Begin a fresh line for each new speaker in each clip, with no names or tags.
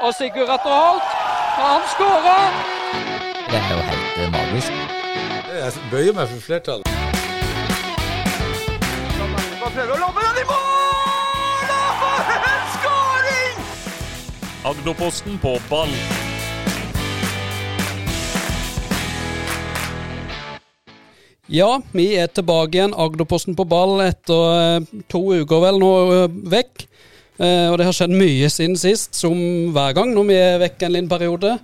Og Sigurd Atter Holt, han skårer!
Det er jo helt eh, magisk.
Jeg bøyer meg for flertallet.
Prøver å lobbe den i mål! Og for en skåring!
Agderposten på ball.
Ja, vi er tilbake igjen. Agderposten på ball etter eh, to uker vel nå eh, vekk. Eh, og det har skjedd mye siden sist, som hver gang når vi er vekk en liten periode.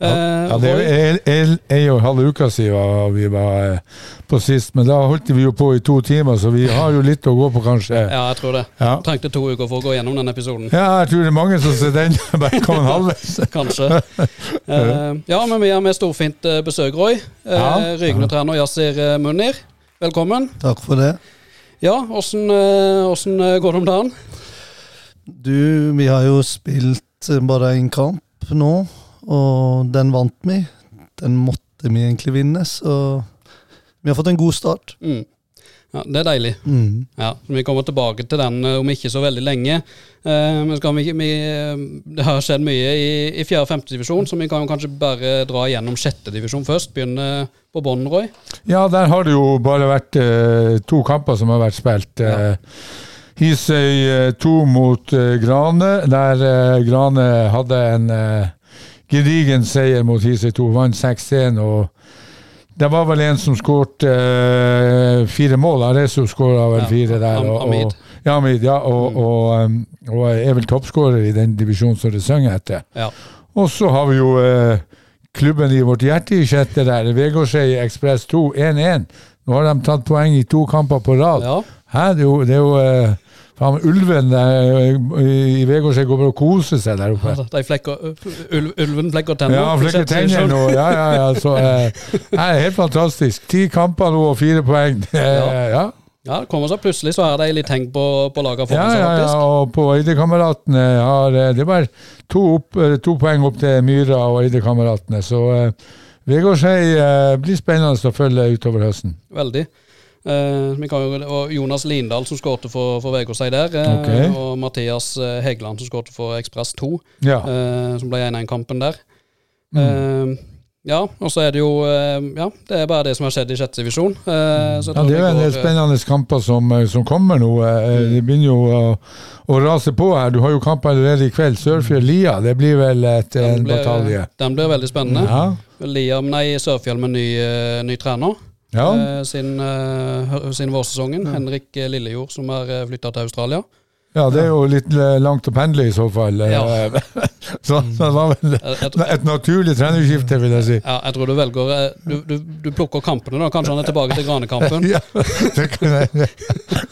Eh,
Ja, det er en- og en halv uke siden vi var eh, på sist, men da holdt vi jo på i to timer, så vi har jo litt å gå på, kanskje.
ja, jeg tror det.
Ja,
Trengte to uker for å gå gjennom denne episoden.
ja jeg tror det er mange som ser den bare kom en halvveis.
Kanskje. Eh, ja, men vi har med storfint besøk, Roy. Uh,
Ja.
Rygende-trener Yasir Munir. Velkommen.
Takk for det.
Ja, åssen går det om dagen?
Du, vi har jo spilt eh, bare én kamp nå, og den vant vi. Den måtte vi egentlig vinne, så vi har fått en god start.
Mm. Ja, Det er deilig.
Mm.
Ja, Vi kommer tilbake til den eh, om ikke så veldig lenge. Eh, men skal vi, vi, eh, det har skjedd mye i, i 4. og 5. divisjon, så vi kan jo kanskje bare dra gjennom 6. divisjon først. Begynne på bånn, Roy.
Ja, der har det jo bare vært eh, to kamper som har vært spilt. Eh, Hisøy eh, 2 mot eh, Grane, der eh, Grane hadde en eh, gedigen seier mot Hisøy 2, vant 6-1. og det var vel en som skåret eh, fire mål. Areso skåra vel fire der. Og, og, ja, Amid, ja, og, og, um, og er vel toppskårer i den divisjonen som det synger etter.
Ja.
Og så har vi jo eh, klubben i vårt hjerte i sjette der, Vegårshei Ekspress 2 1-1. Nå har de tatt poeng i to kamper på rad.
Ja,
Hæ, det er jo, det er jo eh, faen, Ulven der, i Vegårshei går bare og koser seg der oppe.
de flekker, ulv, ulven flekker tenner.
Ja, flekker tenner nå. Ja, ja, ja. Så eh, helt fantastisk. Ti kamper nå og fire poeng. Er-
Ja.
ja.
Ja, det kommer så plutselig så er det litt hengt på, på for
Ja,
seg, seg,
ja, ja, og på Eidekameratene har eh, Det var to, opp, eh, to poeng opp til Myra og Eidekameratene, så eh, Vegårshei eh, blir spennende å følge utover høsten.
Veldig. Eh, og Jonas Lindahl som skårte for, for Vegårshei der, eh,
Ok.
og Mathias eh, Hegeland som skårte for Ekspress 2,
Ja.
eh, som ble 1-1-kampen der.
Mm.
Eh, ja, og så er det jo Ja, det er bare det som har skjedd i sjette divisjon. Eh,
Ja, det er jo en del spennende kamper som, som kommer nå. Mm. Det begynner jo å, å rase på her. Du har jo kamp allerede i kveld. Sørfjell-Lia, det blir vel et,
den
en
blir-
batalje.
Den blir veldig spennende.
Ja.
Liam, nei, Sørfjell med ny, ny trener.
Ja.
eh, sin, eh, hø- sin vårsesongen. Henrik Lillejord, som er flytta til Australia.
Ja, det er jo litt eh, langt å pendle i så fall. eh,
Ja.
så, så det var vel et naturlig trenerskifte, vil jeg si.
ja, jeg tror du velger eh, du, du, du plukker kampene, da. Kanskje han er tilbake til Granekampen.
Ja, det kan jeg.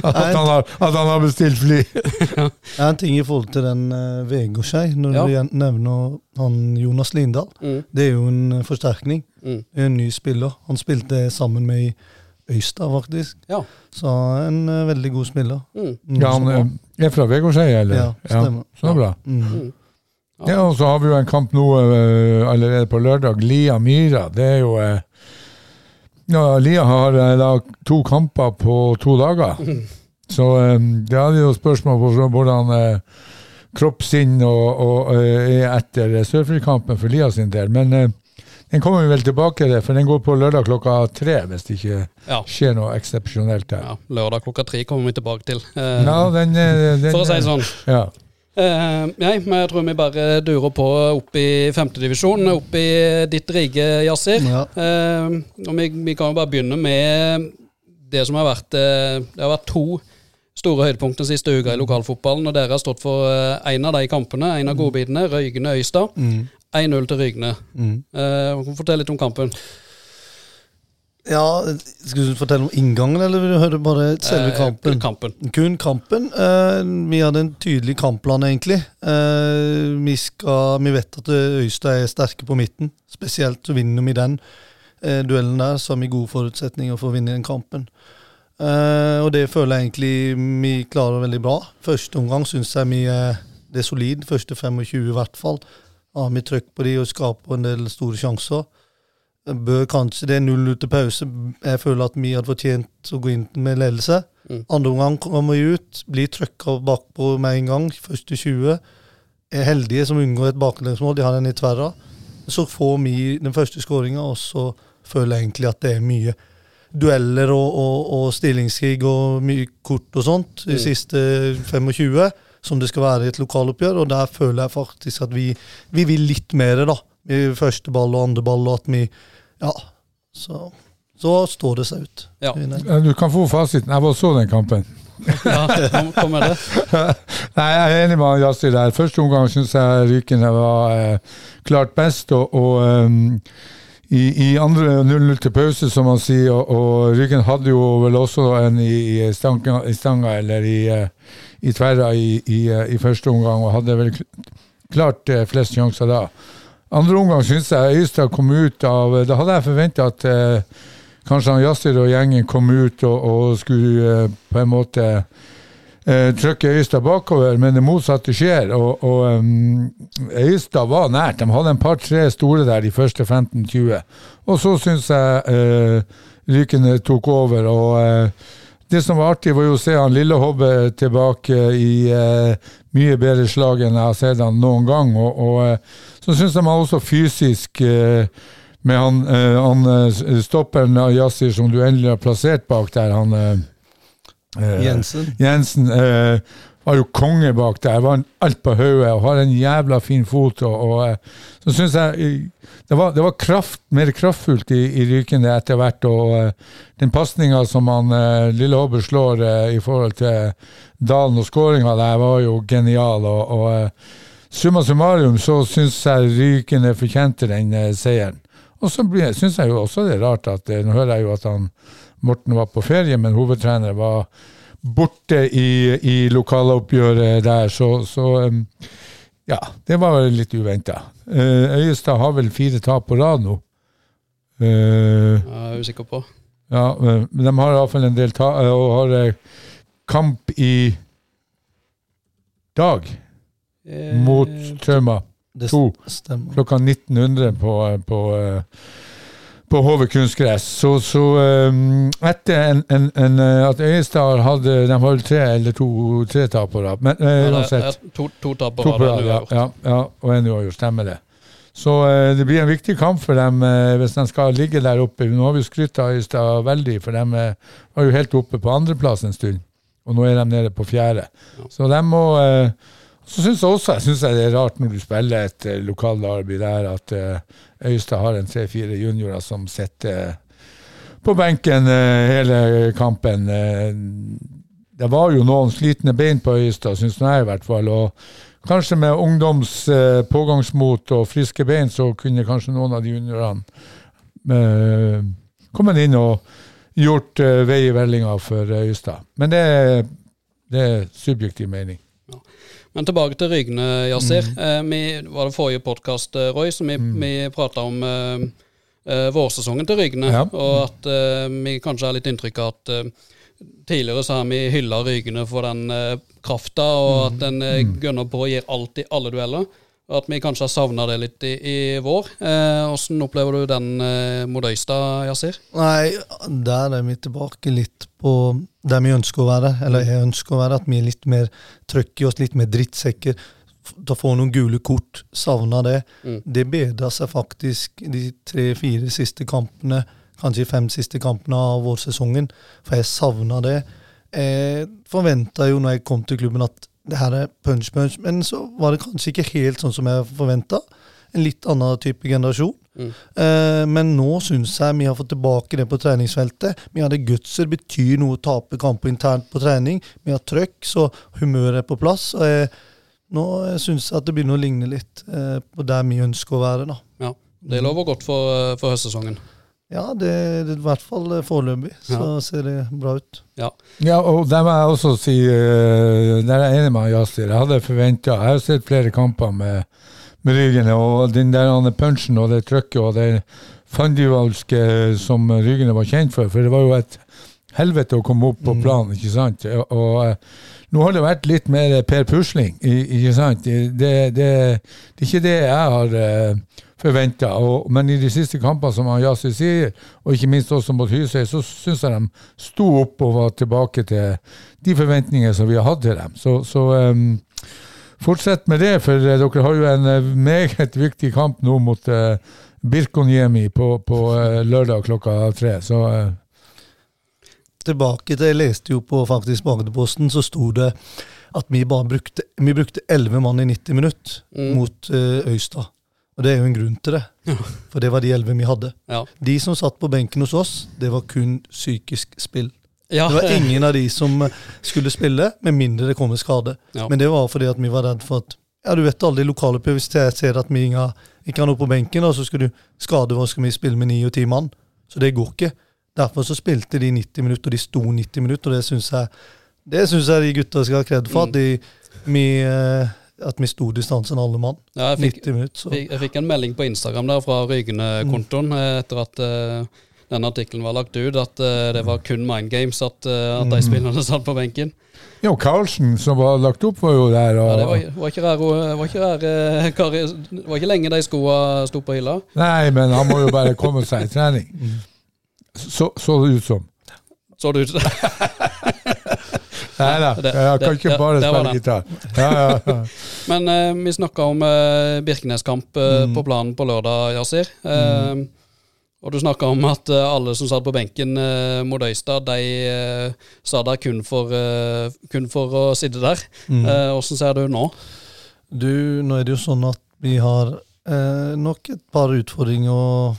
At han har, at han har bestilt fly.
Er en ting i forhold til den uh, Vegårskei, når
Ja.
du nevner han Jonas Lindahl.
Mm,
Det er jo en forsterkning.
mm.
En ny spiller. Han spilte sammen med i Øystad, faktisk.
Ja.
Så en uh, veldig god spiller.
Mm,
Ja, han er fra Vegårshei, eller?
Ja, stemmer.
så bra.
Mm.
mm.
Ja, og så har vi jo en kamp nå eh, allerede på lørdag. Lia-Myra. Det er jo eh, Ja, Lia har eh, da to kamper på to dager. Så eh, det er jo spørsmål på hvordan kropp, kroppssinn og, og er etter Sørfjellkampen for Lia sin del. Men den kommer vi vel tilbake til, for den går på lørdag klokka tre, hvis det ikke
Ja.
skjer noe eksepsjonelt der.
ja. Lørdag klokka tre kommer vi tilbake til. Eh,
Ja, den, eh, den
for å si det sånn.
Ja.
Eh, nei, men jeg tror vi bare durer på opp i femtedivisjon, opp i ditt rike, Yasir.
Ja.
Eh, og vi, vi kan jo bare begynne med det som har vært eh, Det har vært to store høydepunkt den siste uka i lokalfotballen, og dere har stått for én av de kampene, en av godbitene, Røygne-Øystad.
Mm.
1-0 til Rygne.
Mm.
Eh, Fortell litt om kampen.
Ja, Skal du fortelle om inngangen, eller vil du høre bare selve
Eh,
kampen?
kampen.
Kun kampen. Eh, vi hadde en tydelig kampplan, egentlig. Eh, vi, skal, vi vet at Øystad er sterke på midten. Spesielt så vinner vi den eh, duellen der, så har vi gode forutsetninger for å vinne den kampen. Eh, og det føler jeg egentlig vi klarer veldig bra. Første omgang syns jeg vi det er solid. Første 25 i hvert fall. Har vi trøkk på de og skaper en del store sjanser. Bør kanskje Det er null ut til pause. Jeg føler at vi hadde fortjent å gå inn med ledelse.
Mm.
Andre omgang kommer vi ut, blir trøkka bakpå med en gang. Første 20. er heldige som unngår et baklengsmål. De har den i tverra. Så får vi den første skåringa, og så føler jeg egentlig at det er mye dueller og, og, og stillingskrig og mye kort og sånt de
Mm.
siste 25, som det skal være i et lokaloppgjør. Og der føler jeg faktisk at vi, vi vil litt mer, da. I første ball og andre ball, og at vi Ja. Så, så står det seg ut.
Ja.
Du kan få fasiten. Jeg bare så den kampen.
Ja, kom med det.
Nei, Jeg er enig med Jassi der. Første omgang syns jeg Rykene var eh, klart best. Og, og ehm, i, i andre 0-0 til pause, som man sier, og, og Ryggen hadde jo vel også en i, i, stanga, i stanga eller i, eh, i tverra eh, i første omgang, og hadde vel klart eh, flest sjanser da. Andre omgang syns jeg Øystad kom ut av Da hadde jeg forventa at eh, kanskje han Yassir og gjengen kom ut og, og skulle eh, på en måte eh, trykke Øystad bakover, men det motsatte skjer. Og, og um, Øystad var nært. De hadde en par-tre store der de første 15-20. Og så syns jeg eh, Rykene tok over. og eh, det som var artig, var jo å se han lille Hobbe tilbake i eh, mye bedre slag enn jeg har sett han noen gang. Og, og eh, så syns jeg man også fysisk eh, med han, eh, han stopperen av Yassir som du endelig har plassert bak der, han
Jensen.
Jensen eh, var jo konge bak der. Var alt på hodet og har en jævla fin fot. Og, og eh, så syns jeg eh, det var, det var kraft, mer kraftfullt i, i Rykende etter hvert. Og eh, den pasninga som han eh, Lille Håber slår eh, i forhold til Dalen og skåringa der, var jo genial. Og, og eh, summa summarum så syns jeg Rykende fortjente den eh, seieren. Og så syns jeg jo også det er rart at eh, Nå hører jeg jo at han Morten var på ferie, men hovedtrener var borte i, i lokaloppgjøret der, så, så um, ja, det var litt uventa. Øyestad har vel fire tap på rad nå. Eh,
Jeg er usikker på.
ja, eh, men de har iallfall en del ta eh, og har eh, kamp i dag
Eh,
mot Trauma
Det stemmer.
klokka 1900 på, eh, på, eh, på HV kunstgress. Så, så um, etter en, en, en, eh, at Øyestad hadde De har vel tre eller to tre tap på rad. Men eh, uansett.
to, to tap på rad.
ja, ja, ja, og en uavgjort. Stemmer det. Så uh, det blir en viktig kamp for dem uh, hvis de skal ligge der oppe. Nå har vi skrytt av Øyestad veldig, for de var jo helt oppe på andreplass en stund. Og nå er de nede på fjerde. Så de må eh, Så syns jeg også jeg synes det er rart når du spiller et uh, lokalderby der, at eh, Øystad har en tre-fire juniorer som sitter på benken eh, hele kampen. Eh, det var jo noen slitne bein på Øystad, syns jeg i hvert fall. og Kanskje med ungdoms eh, pågangsmot og friske bein, så kunne kanskje noen av de juniorene eh, kommet inn og gjort eh, vei i vellinga for eh, Øystad. Men det, det er subjektiv mening.
Men tilbake til Rygne, Yasir.
Mm.
Eh, vi, var det forrige podkast, Roy, som vi, vi prata om eh, eh, vårsesongen til Rygne.
Ja.
Og at eh, vi kanskje har litt inntrykk av at eh, tidligere så har vi hylla Rygne for den eh, krafta, og
Mm.
at den eh, gønner på og gir i alle dueller. At vi kanskje har savna det litt i, i vår. Eh, hvordan opplever du den eh, mot Øystad, Yasir?
Nei, der er vi tilbake litt på der vi ønsker å være, eller jeg ønsker å være, at vi er litt mer trøkk i oss, litt mer drittsekker. Da får noen gule kort, savna det.
Mm.
Det bedra seg faktisk de tre-fire siste kampene, kanskje fem siste kampene av vårsesongen, for jeg savna det. Jeg forventa jo når jeg kom til klubben at det her er punch-punch, men så var det kanskje ikke helt sånn som jeg forventa. En litt annen type generasjon.
Mm.
Eh, men nå syns jeg vi har fått tilbake det på treningsfeltet. Vi hadde gutser, betyr noe å tape kamper internt på trening. Vi har trøkk, så humøret er på plass. Og jeg, nå syns jeg at det begynner å ligne litt eh, på der vi ønsker å være. da.
Ja, Det lover godt for, eh, for høstsesongen.
Ja, det det i hvert fall eh, foreløpig så
Ja.
ser det bra ut.
Ja.
Ja, og der må jeg også si eh, Der er jeg enig med Yasir. Jeg hadde forventa Jeg har sett flere kamper med, med Rygene, og den der punchen og det trøkket og det fandivalske som Rygene var kjent for, for det var jo et helvete å komme opp på
Mm.
planen, ikke sant? Og, og eh, nå har det vært litt mer Per Pusling, ikke sant? Det, det, det, det er ikke det jeg har uh, forventa. Men i de siste kampene, som Yasi sier, og ikke minst også mot Hysøy, så syns jeg de sto opp og var tilbake til de forventningene som vi har hatt til dem. Så, så um, fortsett med det, for eh, dere har jo en eh, meget viktig kamp nå mot uh, Birkonjemi på, på uh, lørdag klokka tre. Så Uh,
Tilbake til Jeg leste jo på faktisk Magdeposten, så sto det at vi bare brukte Vi brukte elleve mann i 90 minutter
Mm.
mot uh, Øystad. Og det er jo en grunn til det. For det var de elleve vi hadde.
Ja.
De som satt på benken hos oss, det var kun psykisk spill.
Ja,
Det var ingen av de som eh, skulle spille, med mindre det kom en skade.
Ja.
Men det var fordi at vi var redd for at Ja, du vet alle de lokale hvis jeg ser at vi ikke har- noe på benken, og så skal du skade oss, skal vi spille med ni og ti mann. Så det går ikke. Derfor så spilte de 90 minutter, og de sto 90 minutter, og det syns jeg det synes jeg de gutta skal ha kred for. At, de, vi, eh, at vi sto distansen alle mann.
ja jeg, fikk,
90 minutter. Så.
fikk, jeg fikk en melding på Instagram der fra Rygne-kontoen mm. etter at uh, denne artikkelen var lagt ut, at uh, det var kun mind games at, uh, at de spillerne satt på benken.
jo, Karlsen, som var lagt opp, var jo der. Og,
Ja, det var, var ikke rar, var ikke eh, Kari, var ikke lenge de skoene sto på hylla.
Nei, men han må jo bare komme seg i trening. Så, så det ut som.
Så det ut
Nei da, jeg kan ikke bare spille gitar. Ja, ja, ja.
Men eh, vi snakka om eh, Birkenes-kamp eh,
Mm.
på planen på lørdag, Yasir. Mm. Og du snakka om at eh, alle som satt på benken eh, mot Øystad, de eh, sa der kun for, eh, kun for å sitte der.
Mm.
Eh, Hvordan ser du nå?
Du, nå er det jo sånn at vi har eh, nok et par utfordringer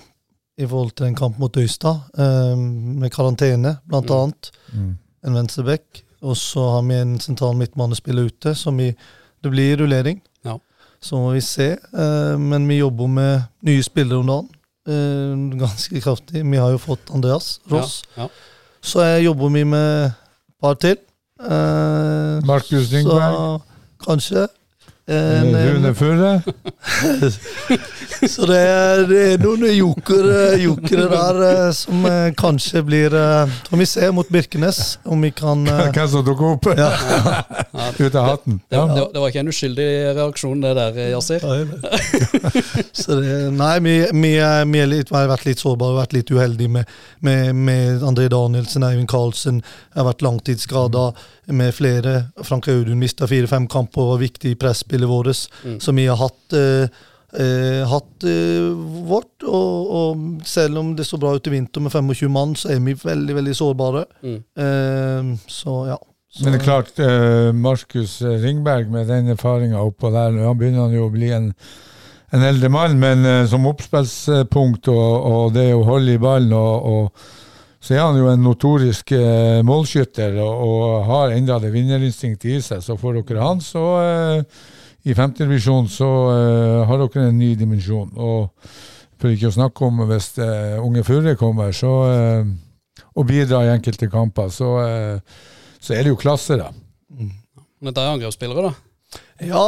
i forhold til en kamp mot Øystad, eh, med karantene blant
Mm.
Mm.
En venstreback. Og så har vi en sentral midtbanespiller ute, som vi Det blir rullering.
Ja.
Så må vi se. Eh, men vi jobber med nye spillere om dagen. Eh, ganske kraftig. Vi har jo fått Andreas Ross.
Ja, ja.
Så jeg jobber vi med et par til. Eh,
Markus Ringberg.
Så kanskje. En,
Rune Furre.
så det er, det er noen jokere, jokere der eh, som eh, kanskje blir eh, Får vi se mot Birkenes om vi kan eh,
Hvem som dukker opp
ja.
ut av hatten.
Det, det, det var ikke en uskyldig reaksjon, det der, Yasir.
Så nei, vi, vi, vi, er litt, vi har vært litt sårbare, vært litt uheldige med, med, med André Danielsen, Eivind Karlsen. Har vært langtidsskada med flere. Frank Audun mista fire-fem kamper og var viktig i presspillet vårt.
Mm.
Så vi har hatt eh, eh, hatt eh, vårt, og, og selv om det så bra ut i vinter med 25 mann, så er vi veldig veldig sårbare.
Mm.
Eh, så ja. Så,
Men det er klart, eh, Markus Ringberg med den erfaringa oppå der, han begynner han jo å bli en, en eldre mann, men eh, som oppspillspunkt og, og det å holde i ballen og, og så er han jo en notorisk eh, målskytter og, og har enda det vinnerinstinktet i seg. Så får dere han, så eh, i femtedivisjon så uh, har dere en ny dimensjon. Og for ikke å snakke om hvis uh, unge Furre kommer så, uh, og bidrar i enkelte kamper, så, eh, så er det jo klasse, da.
Men Dette er angrepsspillere, da.
Ja,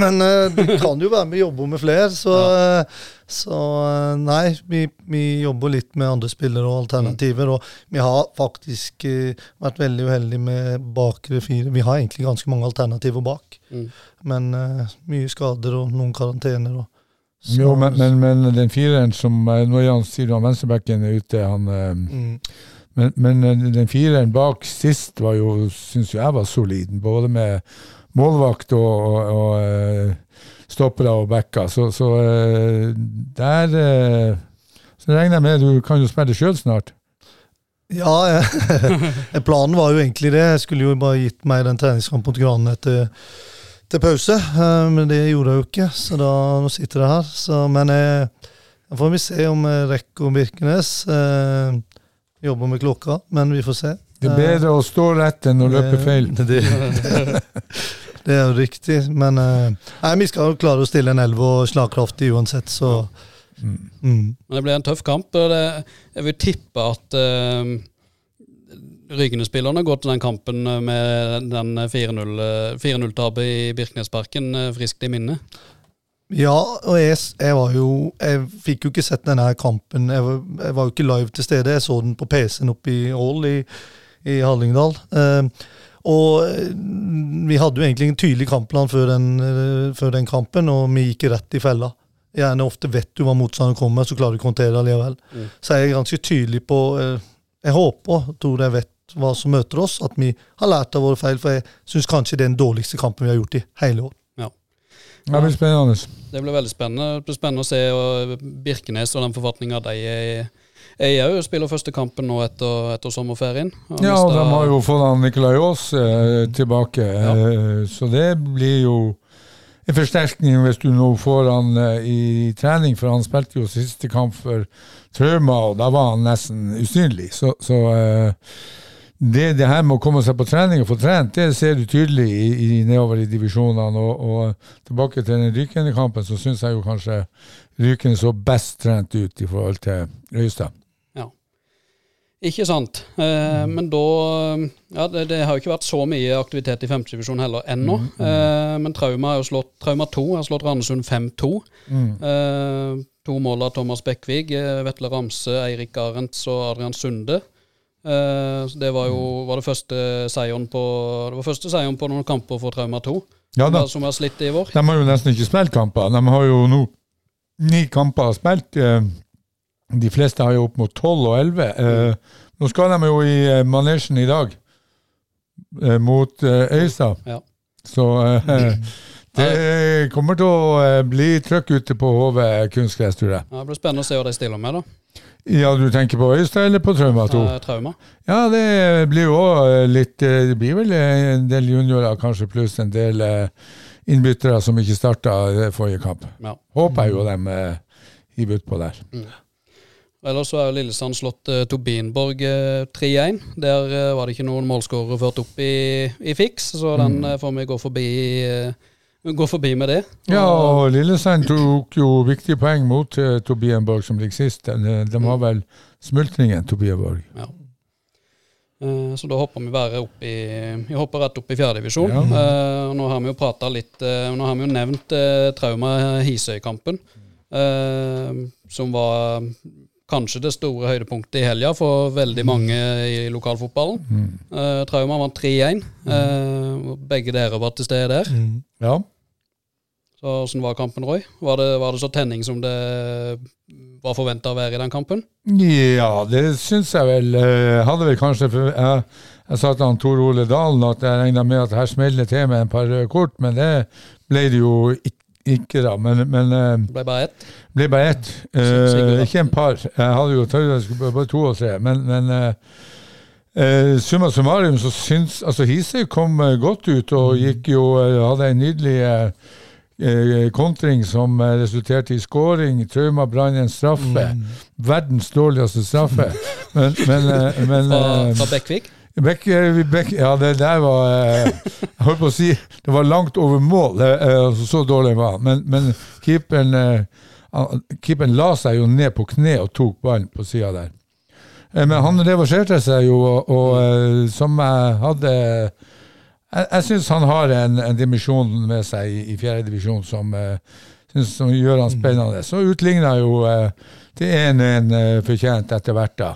men uh, det kan jo være med og jobbe med flere, så, ja. så eh, nei, vi, vi jobber litt med andre spillere og alternativer. Og vi har faktisk uh, vært veldig uheldige med bakre fire. Vi har egentlig ganske mange alternativer bak,
Mm.
men uh, mye skader og noen karantener. Og, så-
Jo, men, men, men den fireren som eh, Nå er han sier du han venstrebacken er ute, han eh,
mm,
Men, men eh, den fireren bak sist var jo, syns jeg var solid. Både med målvakt og, og, og eh, stoppere og backer. Så, så eh, der eh, Så regner jeg med du kan jo spille sjøl snart.
Ja, planen var jo egentlig det. Jeg skulle jo bare gitt meg den treningskampen mot Granen etter til pause, men det gjorde jeg jo ikke, så da nå sitter jeg her. Så, men jeg, får vi se om jeg rekker Birkenes. Eh, jobber med klokka, men vi får se.
Det er bedre å stå rett enn å løpe feil.
Det, det, det er jo riktig, men eh, nei, vi skal jo klare å stille en elv og slagkraftig uansett, så
Mm.
mm.
Men det blir en tøff kamp. og det, Jeg vil tippe at uh, Ryggene-spillerne går til den kampen med den 4-0-tapet i Birknesparken eh, friskt i minne.
Ja, og jeg, jeg var jo Jeg fikk jo ikke sett denne kampen. Jeg var, jeg var jo ikke live til stede. Jeg så den på PC-en oppe i Ål i, i Hallingdal. Eh, og eh, vi hadde jo egentlig en tydelig kampplan før den, eh, før den kampen, og vi gikk rett i fella. Gjerne ofte vet du hva motstanderen kommer, så klarer du ikke å håndtere det likevel.
Mm.
Så jeg er ganske tydelig på eh, Jeg håper, tror jeg vet hva som møter oss, at vi har lært av våre feil. For jeg syns kanskje det er den dårligste kampen vi har gjort i hele år.
Ja.
Det blir spennende.
Det blir veldig spennende. Det blir spennende å se Birkenes og den forfatninga de er i. Jeg jo spiller første kampen nå etter, etter sommerferien. Og
Ja, og de har jo fått Nikolai Aas eh, tilbake,
Ja.
eh, så det blir jo en forsterkning hvis du nå får han eh, i trening, for han spilte jo siste kamp for Trauma, og da var han nesten usynlig. Så, så eh, det, det her med å komme seg på trening og få trent, det ser du tydelig i, i nedover i divisjonene. Og, og tilbake til den Rykende kampen, så syns jeg jo kanskje Rykende så best trent ut i forhold til Øystad.
Ikke sant. Eh, Men da Ja, det, det har jo ikke vært så mye aktivitet i femtedivisjon heller ennå. Eh, men Trauma har jo slått Trauma 2 har slått Randesund 5-2. Eh, to mål av Thomas Bekkvig, eh, Vetle Ramse, Eirik Arentz og Adrian Sunde. Eh, så det var jo var det første seieren på Det var første seieren på noen kamper for Trauma 2,
Ja da.
som har slitt i vår.
De har jo nesten ikke spilt kamper. De har jo nå ni kamper spilt. eh, De fleste har jo opp mot tolv og elleve. Eh, Nå skal de jo i manesjen i dag, mot Øysa.
Ja.
Så det kommer til å bli trøkk ute på HV kunstgress, tror jeg.
Ja, det blir spennende å se hva de stiller med, da.
Ja, du tenker på Øystad eller på Trauma 2?
Eh, trauma.
Ja, det blir jo litt eh, Det blir vel en del juniorer, kanskje, pluss en del eh, innbyttere som ikke starta forrige kamp.
Ja.
Håper jeg jo dem eh, hiver utpå der.
Ellers så er Lillesand slått uh, Tobinborg eh, 3-1. Der eh, var det ikke noen målskårere ført opp i, i fiks, så den eh, får vi gå forbi, eh, gå forbi med det.
Ja, og Lillesand tok jo viktige poeng mot uh, Tobienborg, som ligger sist. De, de har vel smultringen, Tobienborg.
Uh, Så da hopper vi bare opp i Vi hopper rett opp i fjerdedivisjon.
Ja.
Uh, nå har vi jo prata litt uh, Nå har vi jo nevnt uh, Trauma Hisøy-kampen, eh, som var kanskje det store høydepunktet i helga for veldig mange i lokalfotballen. Eh, Trauma vant 3-1. eh, og begge dere var til stede der.
Ja.
Så Hvordan var kampen, Roy? Var det, var det så tenning som det var forventa å være i den kampen?
ja, det syns jeg vel. eh, hadde vel kanskje jeg, jeg sa til han Tor Ole Dalen at jeg regna med at her smeller det til med en par røde kort, men det ble det jo ikke, ikke da. Men, men eh,
Det ble bare ett.
ble bare ett.
Uh,
ikke en par. Jeg hadde jo trodd jeg skulle bare to og tre, men, men uh, eh, summa summarum så syns Altså, Hisøy kom godt ut og gikk jo Hadde en nydelig kontring som eh, resulterte i scoring. Trauma Brann en straffe. Verdens dårligste straffe. Men, men, eh, men
Fra,
eh,
fra Bekkvik.
Beck, eh, ja, det der var eh, Jeg holdt på å si det var langt over mål. eh, eh, altså, så dårlig var han. Men, men keeperen, eh, keeperen la seg jo ned på kne og tok ballen på sida der. Eh, men han reverserte seg jo, og, og eh, som jeg hadde Jeg, jeg syns han har en, en dimensjon med seg i, i fjerde divisjon som, eh, synes, som gjør han spennende. Så utligna jo eh, til 1-1 eh, fortjent etter hvert, da.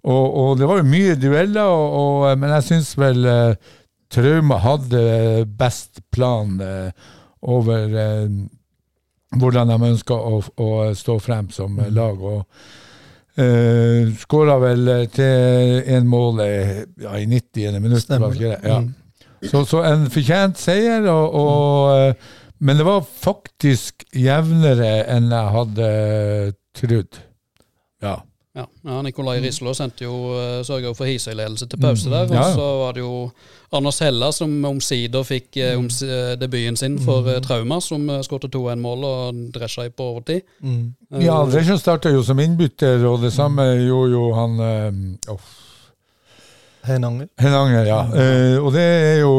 Og, og det var jo mye dueller, og, og, men jeg syns vel eh, Trauma hadde best plan eh, over eh, hvordan de ønska å, å stå frem som mm. lag. og uh, Skåra vel eh, til én mål eh, ja, i 90. minutt. Ja.
Mm.
Så, så en fortjent seier, og, og, eh, men det var faktisk jevnere enn jeg hadde trodd. Ja.
Ja, ja Nikolai Rislå sendte jo uh, sørga for Hisøy-ledelse til pause der.
Mm. Ja.
Og så var det jo Anders Hella som omsider fikk oms eh, debuten sin for
Mm.
Trauma, som skåret 2-1-mål og dresja i på overtid.
Mm.
Eh,
Ja, Dresja starta jo som innbytter, og det samme gjorde jo han eh, oh,
Heinanger.
Henanger, ja. Uh, og det er jo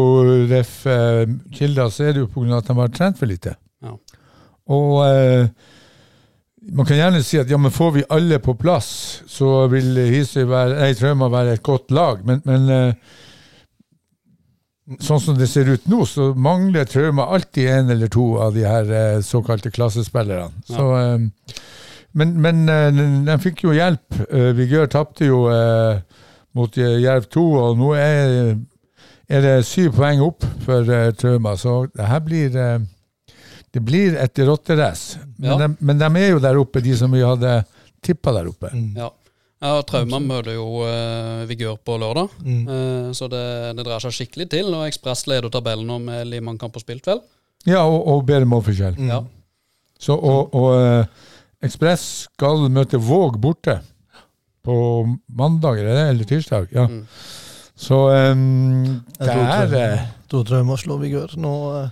ref uh, kilder, så er det jo pga. at de har trent for lite.
Ja.
Og uh, man kan gjerne si at ja, men får vi alle på plass, så vil Hisøy være, nei, Trauma være et godt lag. Men, men eh, sånn som det ser ut nå, så mangler Trauma alltid en eller to av de her eh, såkalte klassespillerne.
Ja.
Så, eh, men men eh, de fikk jo hjelp. Uh, Vigør tapte jo eh, mot eh, Jerv 2, og nå er, er det syv poeng opp for uh, Trauma, så det her blir uh, det blir et rotterace. Men,
Ja.
men de er jo der oppe, de som vi hadde tippa der oppe.
Mm.
Ja. ja, og Trauma møter jo uh, Vigør på lørdag,
Mm.
uh, så det, det drar seg skikkelig til. Og Ekspress leder tabellen nå med Limankamp og spilt, vel?
Ja, og, og bedre målforskjell.
Mm.
Ja.
Så, og og uh, Ekspress skal møte Våg borte på mandag, er det, eller tirsdag. Ja.
Mm.
Så um,
Jeg
det
tror
er
Trøim-
eh,
tror jeg vi må slå Vigør. Nå uh,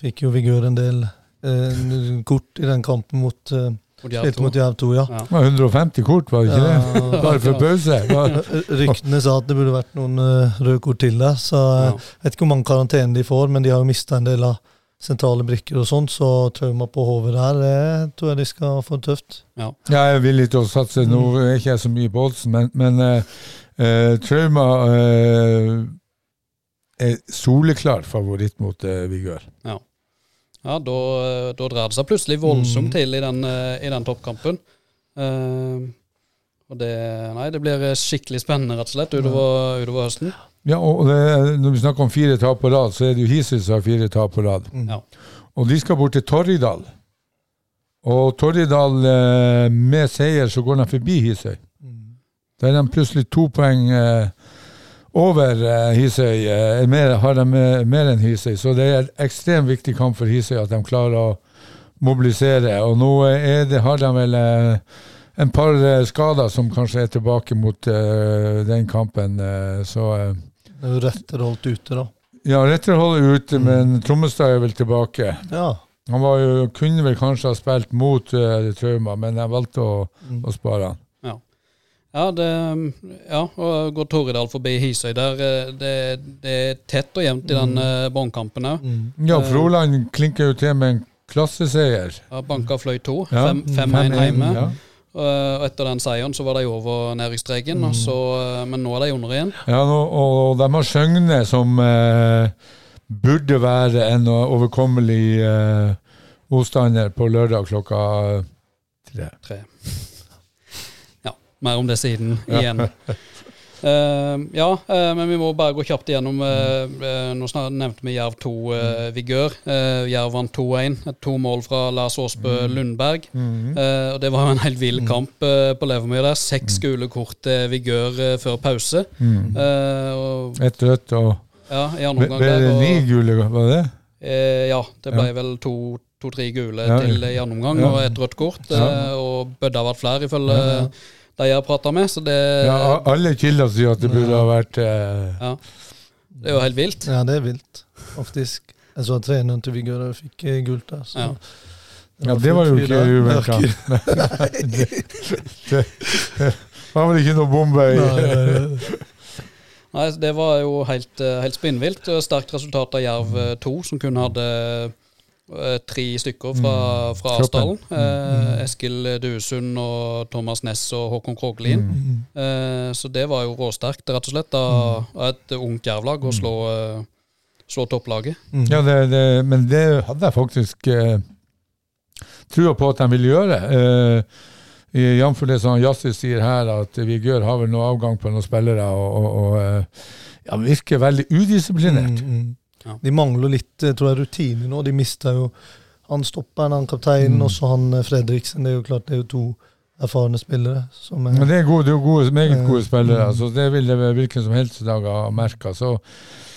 fikk jo Vigør en del uh, kort i den kampen mot uh, Spilte mot Jerv 2, ja.
Ja.
det var 150 kort, var det ikke det? Bare for pause.
Ryktene sa at det burde vært noen uh, røde kort til der. Så
Ja.
jeg vet ikke hvor mange karantene de får, men de har jo mista en del av sentrale brikker og sånt, så trauma på hodet der, det tror jeg de skal få tøft.
Ja, jeg er villig til å satse. Nå
Mm.
er ikke jeg så mye på oddsen, men, men eh, eh, Trauma eh, er soleklar favoritt mot uh, Vigør.
Ja, da, da drar det seg plutselig voldsomt
Mm.
til i den, eh, i den toppkampen. Eh, og det, nei, det blir skikkelig spennende rett og slett utover, utover høsten.
Ja, og det, når vi snakker om fire tap på rad, så er det jo Hisøy som har fire tap på rad.
Mm.
Ja.
Og de skal bort til Torridal. Og Torridal, eh, med seier, så går de forbi Hisøy.
Mm.
Da er de plutselig to poeng eh, over eh, Hisøy. Eh, mer, har de eh, mer enn Hisøy. Så det er en ekstremt viktig kamp for Hisøy at de klarer å mobilisere. Og nå er det, har de vel eh, en par eh, skader som kanskje er tilbake mot eh, den kampen. eh, så eh,
Det er jo rett holdt ute, da.
ja, Retterhold er ute, men Trommestad er vel tilbake.
Ja.
Han var jo, kunne vel kanskje ha spilt mot uh, Trauma, men jeg valgte å,
Mm.
å spare han.
Ja, det, ja, og går Torridal forbi Hisøy der. eh, Det, det er tett og jevnt i den uh, båndkampen òg.
Mm.
Ja,
Eh.
Froland klinker jo til med en klasseseier.
Ja, Banka fløy to.
Ja,
5-1 hjemme.
Ja.
Eh, Og etter den seieren så var de over nedrykksstreken, mm. så, eh, men nå er de under igjen.
Ja, nå, og de har Søgne som eh, burde være en overkommelig eh, motstander på lørdag klokka tre.
Tre. Ja, mer om det siden igjen. Eh, ja, uh, men vi må bare gå kjapt igjennom. Uh, nå nevnte vi Jerv 2 uh, Vigør. Uh, Jerv vant 2-1. To mål fra Lars Aasbø Lundberg.
Mhm.
Eh, og Det var jo en helt vill kamp uh, på Levermyr der. Seks gule kort til Vigør før pause.
Mm.
Og,
Ett rødt og
ja, i andre omgang
ble det ni gule, var det?
Ja, det ble vel to- to-tre gule
Ja.
til i andre omgang,
Ja.
og et rødt kort.
Ja.
Og bødde har vært flere, ifølge
Ja.
De jeg har prata med. Så det,
Ja, alle kilder sier at det burde ha vært eh,
ja, det er jo helt vilt.
Ja, det er vilt, faktisk. Jeg så at treneren til Vigør fikk eh, gult der. Så
Ja.
Ja, det var jo ikke uventa. det, det, det var vel ikke noe bombe i
Nei,
Det var jo helt, eh, helt spinnvilt. Sterkt resultat av Jerv eh, 2, som kun hadde eh, tre stykker fra, fra Asdalen. Eh, Eskil Duesund og Thomas Ness og Håkon Kroglien.
Mm.
Eh, så det var jo råsterkt, rett og slett, av av et ungt jervlag å slå, eh, slå topplaget.
Mm.
Ja, det, det, men det hadde jeg faktisk eh, trua på at de ville gjøre. Eh, i- Jf. det som Jassi sier her, at Vigør har vel noe avgang på noen spillere og, og, og eh, ja, virker veldig udisiplinert.
Mm, mm.
Ja.
De mangler litt eh, tror jeg, rutine nå. De mista jo han stopperen, han kapteinen,
Mm.
og så han eh, Fredriksen. Det er jo klart det er jo to erfarne spillere. Som er,
Men det er gode, det er gode, meget
Eh,
gode spillere,
mm.
så det vil hvilken som helst dag ha merka. Så,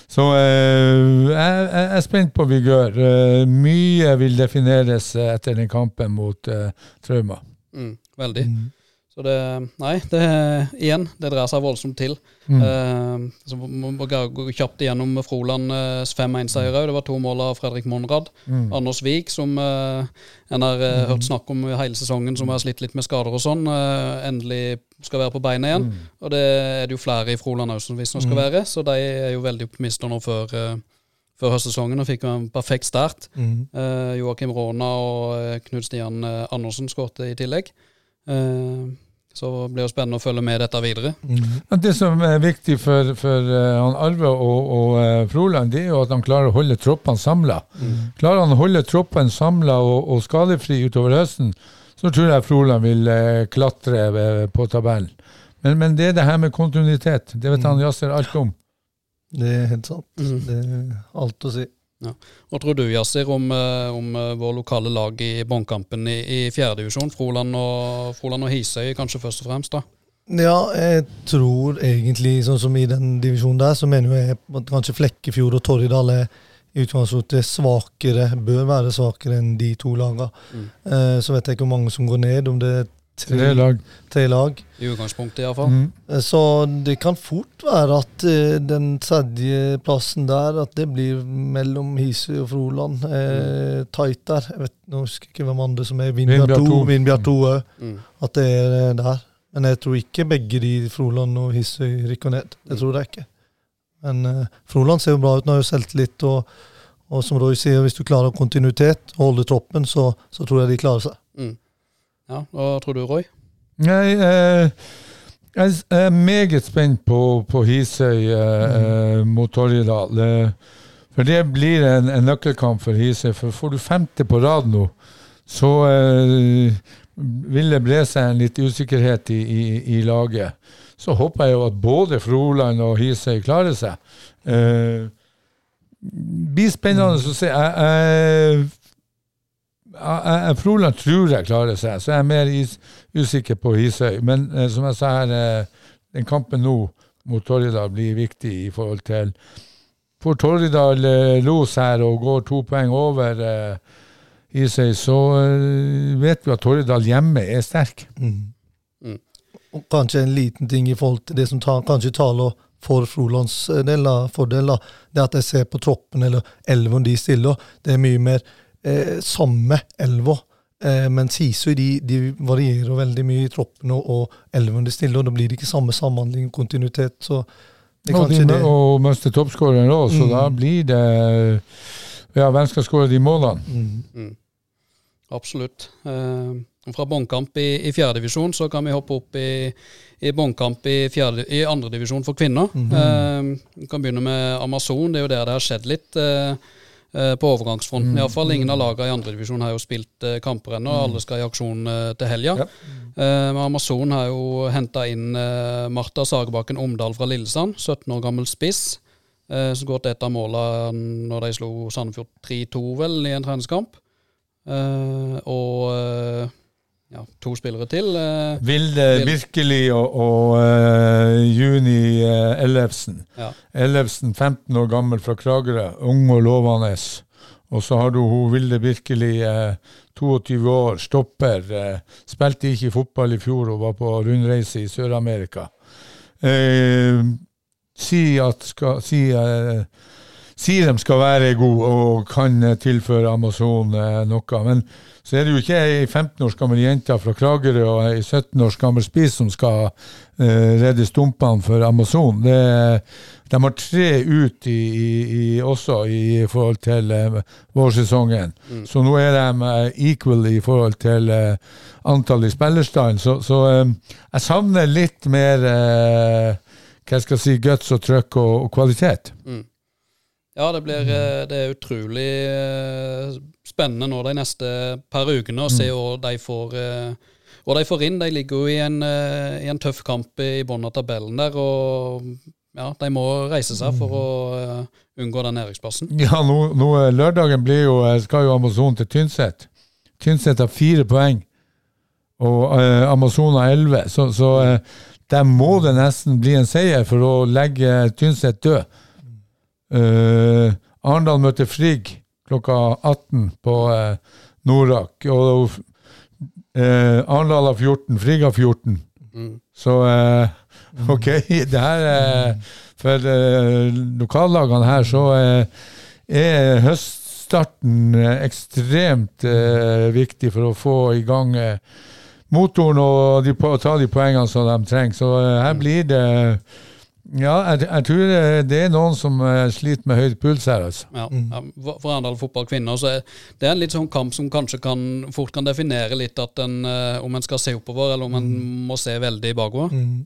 så eh, jeg, jeg er spent på Vigør. Eh, mye vil defineres eh, etter den kampen mot eh, Trauma.
Mm, veldig.
Mm.
Så det Nei, det igjen, det dreier seg voldsomt til.
Mm.
Eh, så må gå kjapt igjennom Frolands 5-1-seier òg. Det var to mål av Fredrik Monrad.
Mm.
Anders Vik, som eh, en har eh, hørt snakk om hele sesongen, som har slitt litt med skader og sånn, eh, endelig skal være på beina igjen.
Mm.
Og det er det jo flere i Froland òg som visstnok skal være, så de er jo veldig optimister nå før, eh, før høstsesongen og fikk en perfekt start.
Mm.
Eh, Joakim Råna og eh, Knut Stian eh, Andersen skåret i tillegg. Eh, så det blir jo spennende å følge med dette videre.
Mm.
Men Det som er viktig for, for eh, han Arve og, og eh, Froland, det er jo at han klarer å holde troppene samla. Klarer han å holde troppene samla og, og skadefri utover høsten, så tror jeg Froland vil eh, klatre på tabellen. Men, men det er det her med kontinuitet. Det vet han Jasser alt om.
Det er helt sant.
Mhm.
Det er alt å si.
Hva tror du, Yasir, om, eh, om eh, vår lokale lag i båndkampen i, i fjerdedivisjon? Froland og, Froland og Hisøy kanskje først og fremst, da?
Ja, jeg tror egentlig, sånn som i den divisjonen der, så mener jeg at kanskje Flekkefjord og Torridal er i utgangspunktet svakere, bør være svakere enn de to lagene.
Mm.
Eh, så vet jeg ikke hvor mange som går ned, om det er tre,
lag.
tre lag.
I utgangspunktet, iallfall.
Mm.
Eh, Så det kan fort være at eh, den tredje plassen der, at det blir mellom Hisøy og Froland. Eh, tight der. Jeg vet, nå husker jeg ikke hvem andre som er Vindbjart
Vindbjart
2. Vindbjart 2 òg.
Mm.
At det er der. Men jeg tror ikke begge de, Froland og Hisøy, rykker ned. Det tror jeg ikke. Men eh, Froland ser jo bra ut. Nå har jo selvtillit. Og, og som Roy sier, hvis du klarer kontinuitet og holder troppen, så, så tror jeg de klarer seg.
Mm. Ja, Hva tror du, Roy?
Nei, eh, jeg er meget spent på, på Hisøy eh, mm. mot Torjedal. Eh, for det blir en, en nøkkelkamp for Hisøy. For får du femte på rad nå, så eh, vil det bre seg en litt usikkerhet i, i, i laget. Så håper jeg jo at både Froland og Hisøy klarer seg. Eh, blir spennende å se. Jeg, jeg, Froland tror jeg klarer seg, så jeg er mer is, usikker på Hisøy. Men eh, som jeg sa her, eh, den kampen nå mot Torridal blir viktig i forhold til Får Torridal eh, los her og går to poeng over eh, Hisøy, så eh, vet vi at Torridal hjemme er sterk.
Mm.
Mm.
Og kanskje en liten ting i forhold til det som tar, kanskje taler for Frolands eh, del, fordel, det at jeg ser på troppen eller elven de stiller, det er mye mer eh, samme elver. Eh, mens Hisøy de, de varierer veldig mye i troppen og, og elveren de stiller, og da blir det ikke samme samhandling og kontinuitet. så det er
Og, de,
kanskje det.
og mister toppskåreren òg, så
Mm.
da blir det Ja, hvem skal skåre de målene?
Mm.
Absolutt. Eh, fra båndkamp i, i fjerdedivisjon så kan vi hoppe opp i, i båndkamp i, fjerde- i andredivisjon for kvinner. eh, vi kan begynne med Amazon. Det er jo der det har skjedd litt eh, på overgangsfronten. i Iallfall fall. Ingen av lagene i andredivisjon har jo spilt eh, kamper ennå. Alle skal i aksjon eh, til helga.
Ja.
Eh, men Amazon har jo henta inn eh, Marta Sagerbakken Omdal fra Lillesand, 17 år gammel spiss. Eh, som går til et av målene når de slo Sandefjord 3-2 vel i en treningskamp. Eh, og eh, ja, to spillere til. eh,
Vilde
Vil-
Virkelig og, og uh, Juni uh, Ellefsen.
ja.
Ellefsen, 15 år gammel fra Kragerø, ung og lovende. Og så har du hun Vilde Virkelig, eh, 22 år, stopper. Spilte ikke fotball i fjor og var på rundreise i Sør-Amerika. Eh, si at skal, si, sier de skal være gode og kan eh, tilføre Amazon eh, noe. Men så er det jo ikke ei 15 års gammel jente fra Kragerø og ei 17 års gammel spis som skal eh, redde stumpene for Amazon. Det, de har tre ut i, i, i, også i forhold til vårsesongen. vårsesongen. Så nå er de eh, equal i forhold til eh, antall i spillerstanden. Så, så eh, jeg savner litt mer eh, hva skal jeg si, guts og trøkk og, og kvalitet.
Ja, det blir eh, det er utrolig eh, spennende nå de neste par ukene å se hva de får Og de får inn. De ligger jo i en, eh, i en tøff kamp i bunnen av tabellen der, og ja, de må reise seg for å eh, unngå den næringsplassen.
Ja, nå, nå eh, lørdagen blir jo, eh, skal jo Amazon til Tynset. Tynset har fire poeng, og eh, Amazon har elleve. Så, så eh, der må det nesten bli en seier for å legge Tynset død. Eh, Arendal møter Frigg klokka 18 på uh, Norak. Og uh, Arendal har 14, Frigg har 14.
Mm.
Så OK, det her For lokallagene her så er høststarten ekstremt viktig for å få i gang motoren og de, ta de poengene som de trenger. Så her blir det Ja, jeg, jeg tror eh, det er noen som eh, sliter med høy puls her, altså.
Ja, ja, for Arendal fotball kvinner så er det er en litt sånn kamp som kanskje kan, fort kan definere litt at en, eh, om en skal se oppover, eller om en må se veldig bakover.
Mm.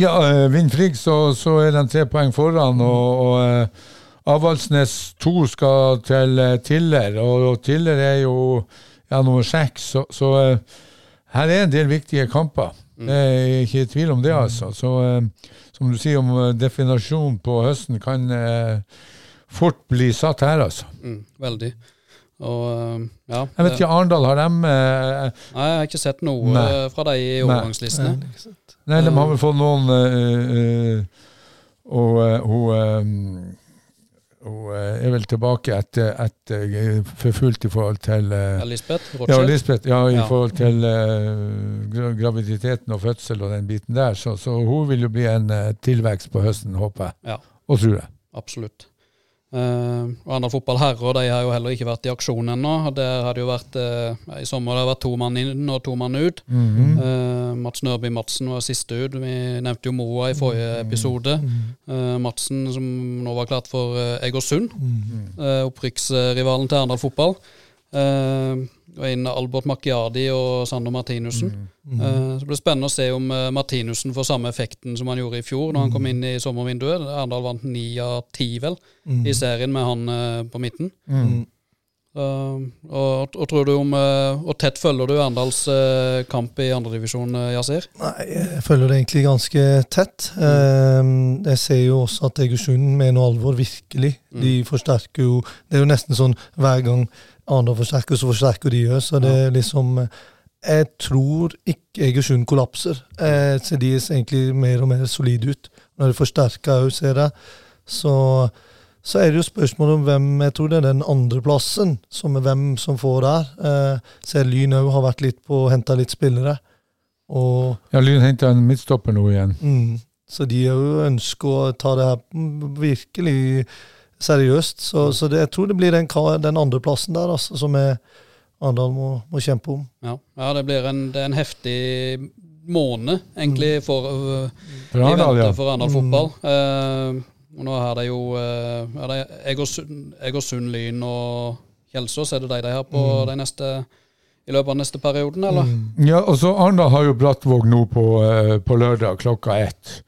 Ja, vinner Frigg, så, så er de tre poeng foran, og, og eh, Avaldsnes to skal til Tiller, og, og Tiller er jo ja, nummer seks, så, så her er en del viktige kamper. Det er ikke tvil om det, altså. Så som du sier om definasjonen definasjon på høsten, kan eh, fort bli satt her, altså.
Mm, veldig. Og eh, ja
Jeg vet ikke, Arendal, har de eh,
Nei, jeg har ikke sett noe
Nei.
eh, fra de i overgangslistene.
Nei.
Nei, de har vel fått noen eh, eh, Og eh, hun Hun er vel tilbake etter, etter forfulgt i forhold til eh,
Ja, Lisbeth
ja, Lisbeth, ja, i
Ja.
forhold til uh, graviditeten og fødsel og den biten der. Så, så hun vil jo bli en uh, tilvekst på høsten, håper jeg.
Ja.
Og tror jeg.
Absolutt. Uh, og andre fotballherrer de har jo heller ikke vært i aksjon ennå. Der har det jo vært eh, I sommer har det vært to mann inn og to mann ut.
Mm
-hmm. uh, Mats Nørby Madsen var siste ut. Vi nevnte jo Moa i forrige episode. Eh, Madsen som nå var klart for uh, Egersund. Uh, Opprykksrivalen til Arendal fotball. Uh, og inn Albert Macchiardi og Sander Martinussen. Eh, så det spennende å se om uh, Martinussen får samme effekten som han gjorde i fjor, når han kom inn i sommervinduet. Arendal vant ni av ti, vel, i serien med han på midten.
Mm.
Uh, og, og tror du om uh, Og tett følger du Arendals uh, kamp i andredivisjon, uh, Yasir?
Nei, jeg følger det egentlig ganske tett. Eh, jeg ser jo også at Egersund mener noe alvor, virkelig. De forsterker jo Det er jo nesten sånn hver gang Arendal forsterker, så forsterker de òg. Så det er liksom eh, Jeg tror ikke Egersund kollapser. Jeg ser de egentlig mer og mer solide ut. Når de forsterker òg, ser jeg. Så så er det jo spørsmålet om hvem Jeg tror det er den andreplassen, som er hvem som får der. Eh, ser Lyn òg har vært litt på å hente litt spillere. Og
Ja, Lyn henta en midtstopper nå igjen.
mm, Så de jo ønsker å ta det her mm, virkelig seriøst. Så, så det, jeg tror det blir den, den andreplassen der altså, som er Arendal må, må kjempe om.
Ja, ja det blir en, det er en heftig måned, egentlig, for uh,
For Arendal, ja.
Arendal fotball. Eh, og nå er det jo uh, er det Egersund, Lyn og Kjelsås. Er det de de har på de neste, i løpet av neste perioden, eller?
Ja, og så Arendal har jo Brattvåg nå på, eh, på lørdag klokka ett.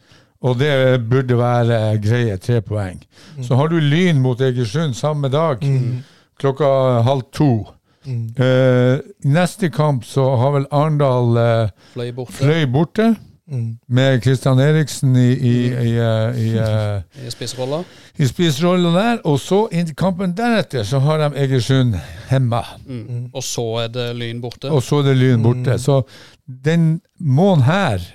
Og det burde være greie tre poeng. Så har du Lyn mot Egersund samme dag, klokka halv to. Eh, neste kamp så har vel Arendal eh,
Fløy borte
Fløy borte,
Mm.
med Kristian Eriksen i, i, i, eh, i, eh,
i spissrolla.
i spiserolla der. Og så i kampen deretter så har de Egersund hemma.
Mm. Og så er det Lyn borte.
Og så er det Lyn borte. Så den måneden her,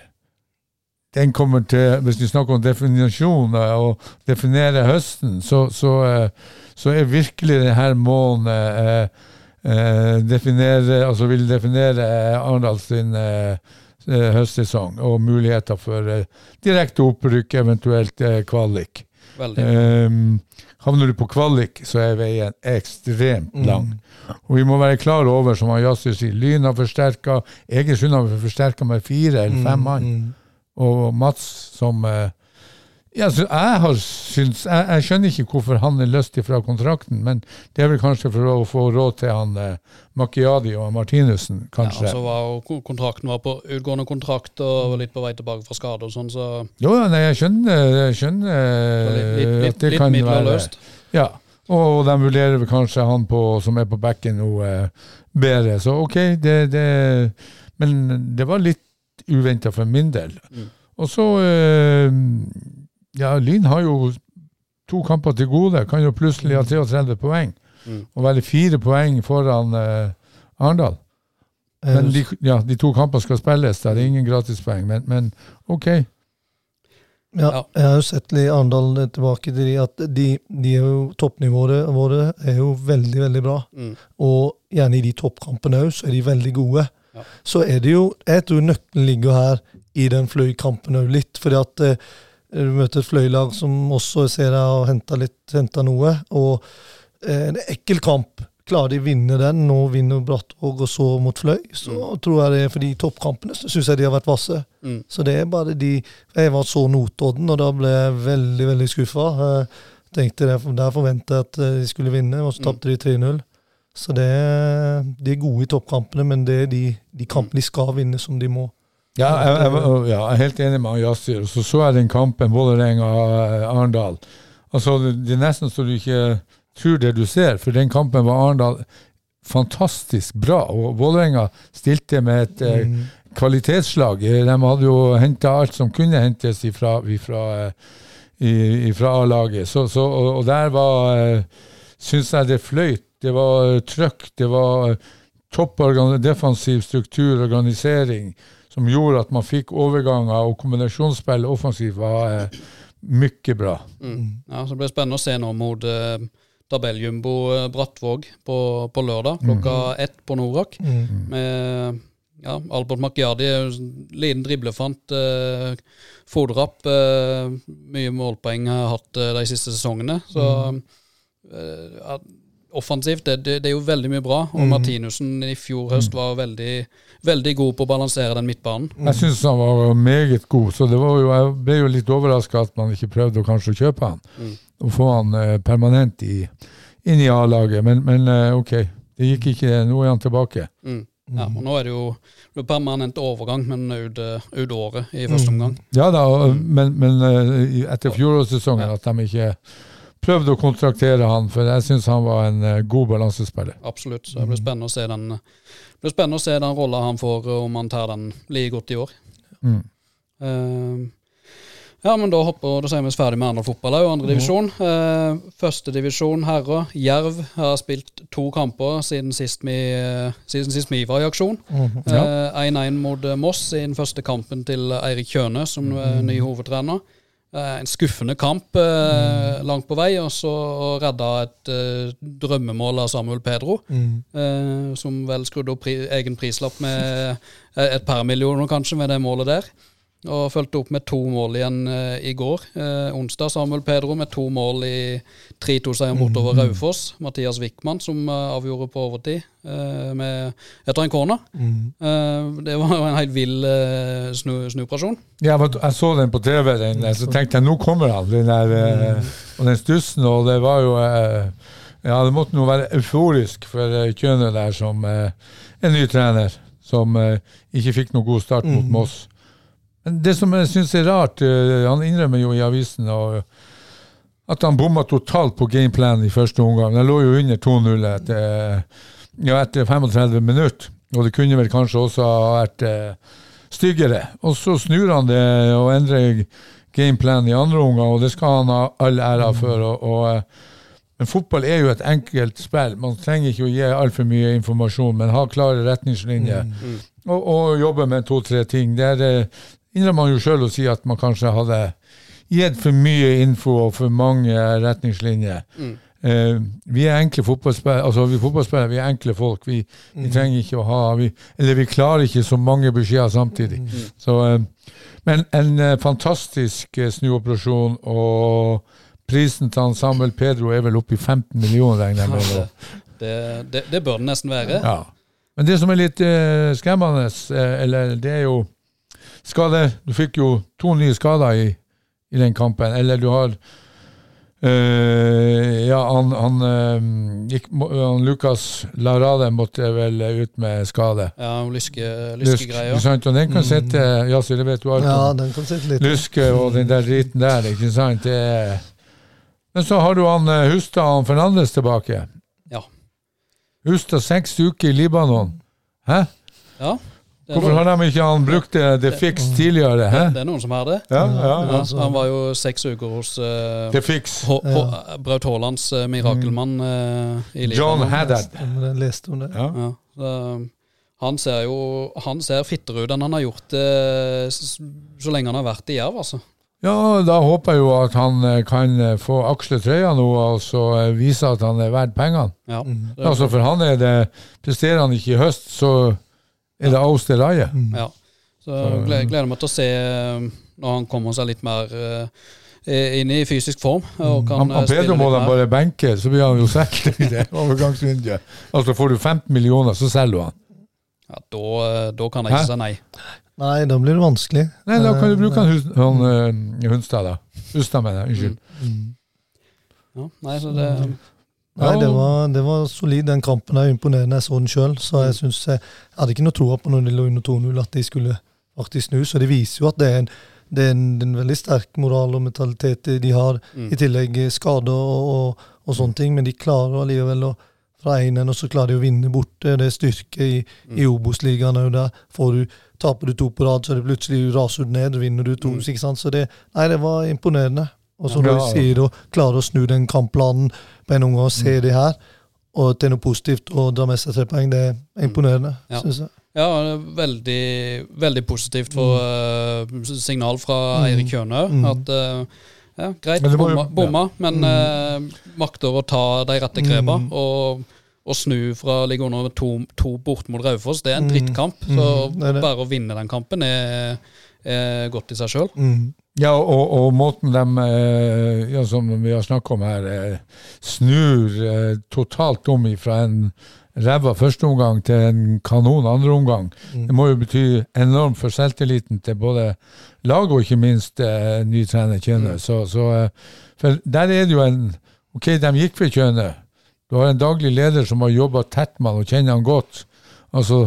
den kommer til Hvis vi snakker om definisjon eh, og definere høsten, så, så, eh, så er virkelig denne måneden eh, eh, definere, altså vil definere eh, Arendal sin eh, eh, høstsesong og muligheter for eh, direkte opprykk, eventuelt eh, kvalik. Um, havner du på kvalik, så er veien ekstremt lang. Og vi må være klar over, som Yasir sier, Lyn har forsterka, Egersund har forsterka med fire eller fem mann. Og Mats som eh, ja, jeg, har syns, jeg, jeg skjønner ikke hvorfor han er løst ifra kontrakten, men det er vel kanskje for å få råd til han eh, Macchiadi og Martinussen,
Ja,
kanskje.
så var jo kontrakten var på utgående kontrakt og var litt på vei tilbake fra skade og sånn, så
Jo, ja, nei, jeg skjønner, jeg skjønner
litt, litt,
eh,
litt,
at det
litt
kan være
løst.
Ja, og de vurderer vel kanskje han på, som er på bekken nå, eh, bedre. Så ok, det, det Men det var litt uventa for min del.
Mm.
Og så eh, Ja, Lyn har jo to kamper til gode. Kan jo plutselig ha 33 poeng.
Mm.
Og være fire poeng foran eh, Arendal. Men de, ja, de to kampene skal spilles, det er ingen gratispoeng. Men, men ok.
Ja, jeg har jo sett litt Arendal eh, tilbake til de at de, de er jo toppnivåene våre er jo veldig, veldig bra.
Mm.
Og gjerne i de toppkampene òg, så er de veldig gode.
Ja.
Så er det jo Jeg tror nøkkelen ligger her i den fløykampen òg litt. Fordi at eh, du møter et fløylag som også ser deg og henter, litt, henter noe. Og eh, en ekkel kamp. Klarer de å vinne den, nå vinner Brattvåg og så mot Fløy, så tror jeg det er fordi toppkampene så syns jeg de har vært vasse.
Mm.
Så det er bare de Jeg var så Notodden, og da ble jeg veldig, veldig skuffa. Tenkte det, Der forventa jeg at eh, de skulle vinne, og så tapte de 3-0. Så det de er gode i toppkampene, men det er de, de kampene de skal vinne, som de må.
Ja, jeg, jeg, ja, jeg er helt enig med Og så så jeg den kampen, Vålerenga-Arendal. Altså, det, er nesten så du ikke tror det du ser, for den kampen var Arendal fantastisk bra. Og Vålerenga stilte med et eh,
Mm.
kvalitetslag. Eh, De hadde jo henta alt som kunne hentes ifra, ifra, eh, ifra A-laget. Så, så, og, og der var eh, Syns jeg det fløyt. Det var eh, trøkk. Det var eh, topp defensiv struktur, organisering, som gjorde at man fikk overganger og kombinasjonsspill offensivt var, eh, mye bra.
Mm. Ja, så det blir spennende å se nå mot eh, tabelljumbo eh, Brattvåg på, på lørdag klokka ett på Norak.
Mm.
Med ja, Albert Macchiardi, liten driblefant. eh, Fodrapp, Eh, mye målpoeng har hatt uh, de siste sesongene. Så mm. ja, offensivt, det, det, det er jo veldig mye bra. Og Martinussen i fjor høst var veldig, veldig god på å balansere den midtbanen.
Jeg syns han var meget god, så det var jo, jeg ble jo litt overraska at man ikke prøvde å kanskje kjøpe han.
Mm.
Og få han eh, permanent i, inn i A-laget. Men, men eh, ok, det gikk ikke. Nå er han tilbake.
Mm. Ja, og nå er det jo er permanent overgang, men ut, eh, ut året i første omgang.
Ja da, men, men etter fjorårssesongen at de ikke prøvde å kontraktere han, for jeg syns han var en eh, god balansespiller.
Absolutt. Så det blir spennende å se den det blir spennende å se den rolla han får, om han tar den like godt i år.
Mm.
Uh, ja, men da hopper da sier vi oss ferdig med andre fotball òg, andre divisjon. Uh, Førstedivisjon herrer. Jerv har spilt to kamper siden sist vi, eh, siden sist vi var i aksjon.
Mhm.
Eh, 1-1 mot eh, Moss i den første kampen til Eirik Kjøne som er ny hovedtrener. Eh, en skuffende kamp eh, langt på vei, og så redda et eh, drømmemål av Samuel Pedro.
Mm.
Eh, som vel skrudde opp pri egen prislapp med et par millioner, kanskje, med det målet der. Og fulgte opp med to mål igjen eh, i går. Eh, onsdag Samuel Pedro med to mål i 3-2-seier bortover Raufoss. Mathias Wickman som eh, avgjorde på overtid eh, med, etter en corner.
Mm.
Eh, det var jo en helt vill eh, snu, snuoperasjon.
Var, jeg så den på TV, den, så tenkte jeg nå kommer han. Den der, eh, og den stussen, og det var jo Ja, det måtte nå være euforisk for eh, Kjøne der som en ny trener, som ikke fikk noen god start mot
Mm.
Moss. Det som jeg syns er rart, eh, han innrømmer jo i avisen at han bomma totalt på gameplanen i første omgang. Han lå jo under 2-0 etter, ja, etter 35 minutter, og det kunne vel kanskje også ha vært eh, styggere. Og så snur han det og endrer gameplanen i andre omgang, og det skal han ha all ære for. Og, og, eh, men fotball er jo et enkelt spill. Man trenger ikke å gi altfor mye informasjon, men ha klare retningslinjer. Og, og jobbe med to-tre ting. Det eh, innrømmer man jo sjøl å si at man kanskje hadde gitt for mye info og for mange retningslinjer. Eh, vi er enkle fotballspillere, altså vi fotballspillere, vi er enkle folk. Vi, vi trenger ikke å ha vi, Eller vi klarer ikke så mange beskjeder samtidig. Så, uh, men en uh, fantastisk snuoperasjon, og prisen til Samuel Pedro er vel oppe i 15 millioner, regner jeg med.
Det, det, det bør det nesten være.
Ja. Men det som er litt skremmende, eller det er jo skade Du fikk jo to nye skader i, i den kampen. Eller du har øh, Ja, han, han, øh, gikk, han Lukas Larade måtte vel ut med skade.
Ja, lyske,
Lysk,
lyskegreier.
ikke sant? Og den kan sitte Ja, så det vet du alt
Ja, den kan sitte litt.
Lyske og den der driten der, ikke sant? Det er Men så har du han eh, Hustad og Fernandes tilbake.
Ja.
Hustad seks uker i Libanon. Hæ?
Ja,
Hvorfor har de ikke han brukt det, det fix tidligere? He?
det er noen som har det.
Ja, ja.
Ja, han var jo seks uker hos uh,
The fix.
Braut Haalands uh, mirakelmann uh, i
John Haddad.
Jeg leste om det.
Ja.
Ja, så, han ser jo Han ser fittere ut enn han har gjort det så lenge han har vært i Jerv, altså.
ja, da håper jeg jo at han eh, kan eh, få aksle trøya nå og så eh, vise at han er verdt pengene.
Ja,
Mm.
Altså, for han er det Presterer han ikke i høst, så er det aus til raie.
ja. Så gleder, gleder meg til å se eh, når han kommer seg litt mer eh, inn i fysisk form. Og kan
Han,
eh,
han Pedro må da bare benke, så blir han jo solgt i det overgangsvinduet. Altså, får du 15 millioner, så selger du han.
Ja, da, eh, da kan jeg
Hæ?
ikke si nei.
Nei, da blir det vanskelig.
Nei, da kan du
Eh,
bruke han, Hus- han eh, Hunstad, da. Hunstad, mener jeg. Unnskyld.
Mm.
Ja, nei, så det,
Nei, det var, det var solid, den kampen. er imponerende. Jeg så den sjøl, så jeg synes jeg, jeg hadde ikke noe tro på når de lå under 2-0 at de skulle faktisk snu. Så det viser jo at det er en, det er en, en veldig sterk moral og mentalitet de har.
Mm.
I tillegg skader og, og, og sånne ting, men de klarer allikevel å fra 1-1, og så klarer de å vinne borte. Det er styrke i, i Obos-ligaen òg der. Får du, taper du to på rad, så er det plutselig raser du ned. Vinner du to,
Mm.
Så det, nei, det var imponerende. Og så
Ja.
når du sier å klare å snu den kampplanen på en gang og se det her, og til noe positivt og dra med seg tre poeng, det er imponerende,
Ja.
synes jeg.
Ja, veldig, veldig positivt for eh, signal fra
Mm.
Eirik Kjønø.
Mm.
At uh, Ja, greit, bomma, bomma men uh, makter å ta de rette grepa
Mm.
og, og snu fra å ligge under to, to bort mot Raufoss. Det er en
Mm.
drittkamp, så
Mm, det det.
bare å vinne den kampen er, er godt i seg sjøl.
Mm.
Ja, og, og måten de, eh, ja, som vi har snakka om her, eh, snur eh, totalt om fra en ræva førsteomgang til en kanon andreomgang.
Mm.
Det må jo bety enormt for selvtilliten til både lag og ikke minst ny trener Kjøne. Så, så, eh, for der er det jo en Ok, de gikk for Kjønø. Du har en daglig leder som har jobba tett med han og kjenner han godt. Altså,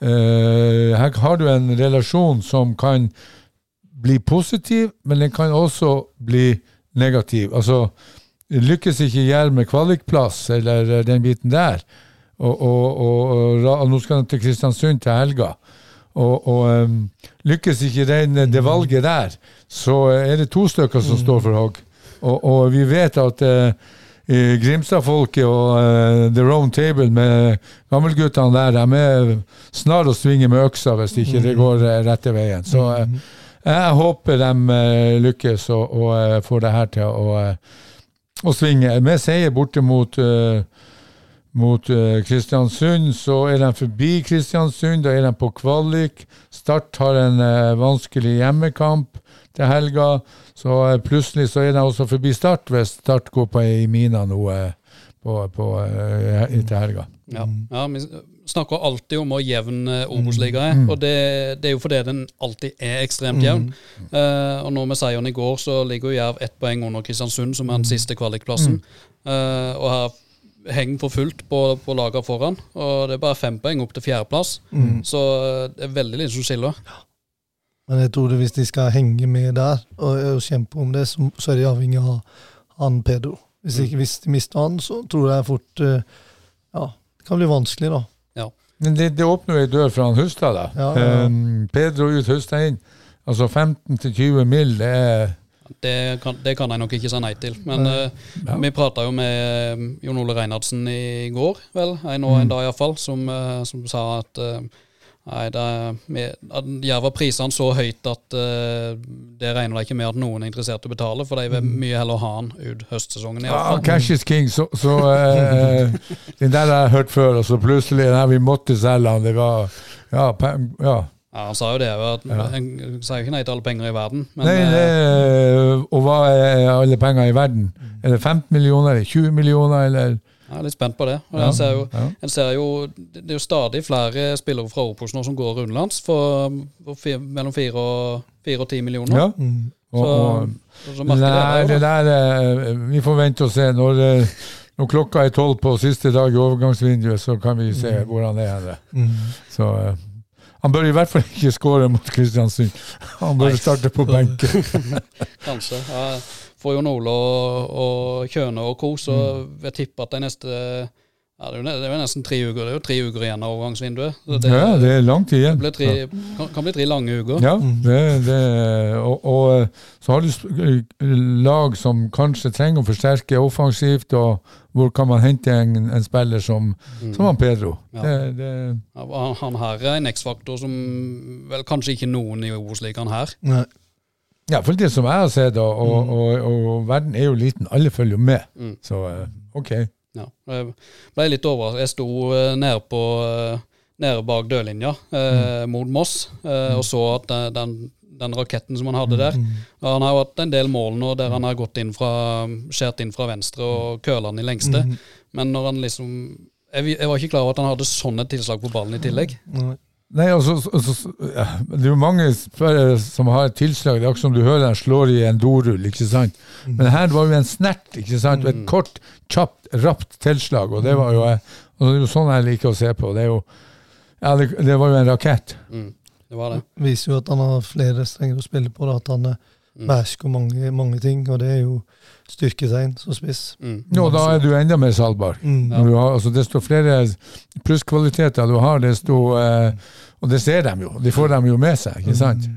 eh, her har du en relasjon som kan bli positiv, men den kan også bli negativ. Altså, lykkes ikke Jerv med kvalikplass, eller eh, den biten der, og, og, og, og, nå skal han til Kristiansund til helga, og, em, lykkes ikke den, det valget der, så er det to stykker som står for hogg. Og, vi vet at uh, Grimstad-folket og uh, The Round Table med gammelguttene der, de er snar å svinge med øksa hvis ikke det går uh, rette veien. Så eh, jeg håper de eh, lykkes og, og får det her til å, eh, å svinge. Med seier borte mot, eh, mot Kristiansund, så er de forbi Kristiansund. Da er de på kvalik. Start har en vanskelig hjemmekamp til helga. Så plutselig så er de også forbi Start hvis Start går på ei mina nå på, på, til helga.
Ja. ja, vi snakker alltid om å jevne eh, Obos-ligaen, mm. og det, det er jo fordi den alltid er ekstremt jevn. Eh, og nå med seieren i går, så ligger jo Jerv ett poeng under Kristiansund, som er den siste kvalikplassen. Uh, og her henger for fullt på, på lagene foran, og det er bare fem poeng opp til fjerdeplass. Så eh, det er veldig lite som skiller.
Men jeg tror det hvis de skal henge med der og, og kjempe om det, så, så er de avhengig av han Pedro. Hvis, ikke, hvis de mister han, så tror jeg fort Ja, det kan bli vanskelig, da.
Men det, det åpner jo ei dør for han Hustad, da.
Ja, ja, ja.
Um, Pedro ut, Hustad inn. Altså 15-20 mil, det er
Det kan, det kan jeg nok ikke si nei til. Men
ja.
uh, vi prata jo med eh, Jon Ole Reinhardsen i går, vel, en, og en dag iallfall, som, uh, som sa at eh, Nei, det er, Jerv prisene så høyt at uh, det regner de ikke med at noen er interessert i å betale, for de vil mye heller ha den ut høstsesongen.
Ja,
ah,
cash is king, så, så uh, Den der har jeg hørt før, og så plutselig nei, vi måtte selge han. Det var Ja. ja.
Ja, han sa jo det, at
Ja.
en sier ikke nei til alle penger i verden, men
Nei,
eh,
det, og hva er alle penger i verden? Er det 15 millioner, er det 20 millioner, eller?
Jeg er litt spent på det. Og
Ja,
en ser jo
ja.
En ser jo, Det er jo stadig flere spillere fra Opos nå som går utenlands for, for mellom fire og, fire og ti millioner.
Ja.
Mm.
Og,
Så-
og,
Så
det der,
er
det der eh, Vi får vente og se. Når, eh, når klokka er tolv på siste dag i overgangsvinduet, så kan vi se hvor han er. hen.
Mm.
Så eh, han bør i hvert fall ikke skåre mot Kristiansund. Han bør
Nei.
starte på benken.
Kanskje. Ja, får Jon Ole og, og Kjøne og co., så jeg tipper at de neste ja, det, er jo, nesten tre uker Det er jo tre uker igjen av overgangsvinduet. Det,
Ja, det er lang tid igjen.
Det tre, kan, kan bli tre lange uker.
Ja, det, det, og, og eh, så har du lag som kanskje trenger å forsterke offensivt, og hvor kan man hente en, en spiller som, som han Pedro?
Ja.
Det, det,
Ja, Han, han her er en X-faktor som vel kanskje ikke noen i Obos-ligaen her.
Nei.
ja, for det som jeg har sett, og, og, og, og verden er jo liten, alle følger jo med.
Mm.
Så eh, ok.
Ja. Jeg ble litt overrasket. Jeg sto eh, nede på eh, Nede bak dørlinja eh, mot Moss eh, og så at den, den, raketten som han hadde der og Han har jo hatt en del mål nå der han har gått inn fra skjært inn fra venstre og køla den i lengste. Men når han liksom jeg, jeg var ikke klar over at han hadde sånne tilslag på ballen i tillegg.
Nei.
altså, altså, Det er jo mange spillere som har et tilslag. Det er akkurat som du hører han slår i en dorull. ikke sant? Men her var jo en snert. ikke sant? Et kort, kjapt, rapt tilslag. og Det var jo, eh, og det er jo sånn jeg liker å se på. Det er jo, ja, det, det var jo en rakett.
Mm. Det var det.
Viser jo at han har flere strenger å spille på. Da, at han eh, behersker mange, mange ting, og det er jo styrketegn som spiss.
Mm.
Jo, da er du enda mer salgbar.
Mm.
Ja. har, altså, desto flere plusskvaliteter du har, desto eh, Og det ser de jo. De får dem jo med seg, ikke sant?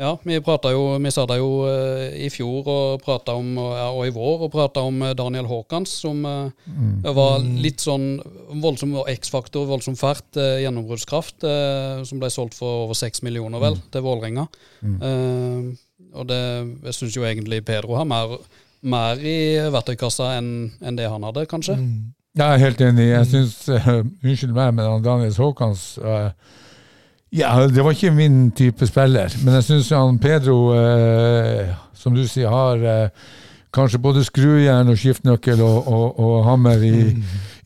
Ja, vi jo Vi sa det jo eh, i fjor og om ja, og i vår og prata om eh, Daniel Haakons, som mm. var litt sånn voldsom X-faktor, voldsom fart, eh, gjennombruddskraft, eh, som ble solgt for over seks millioner, vel, til Vålerenga. Eh, og det, jeg syns jo egentlig Pedro har mer, mer i verktøykassa enn en det han hadde, kanskje.
Jeg er helt enig. Jeg syns uh, Unnskyld meg, men Daniel Haakons uh, Ja, det var ikke min type spiller, men jeg syns Pedro, eh, som du sier, har eh, kanskje både skrujern og skiftenøkkel og, og, og hammer i,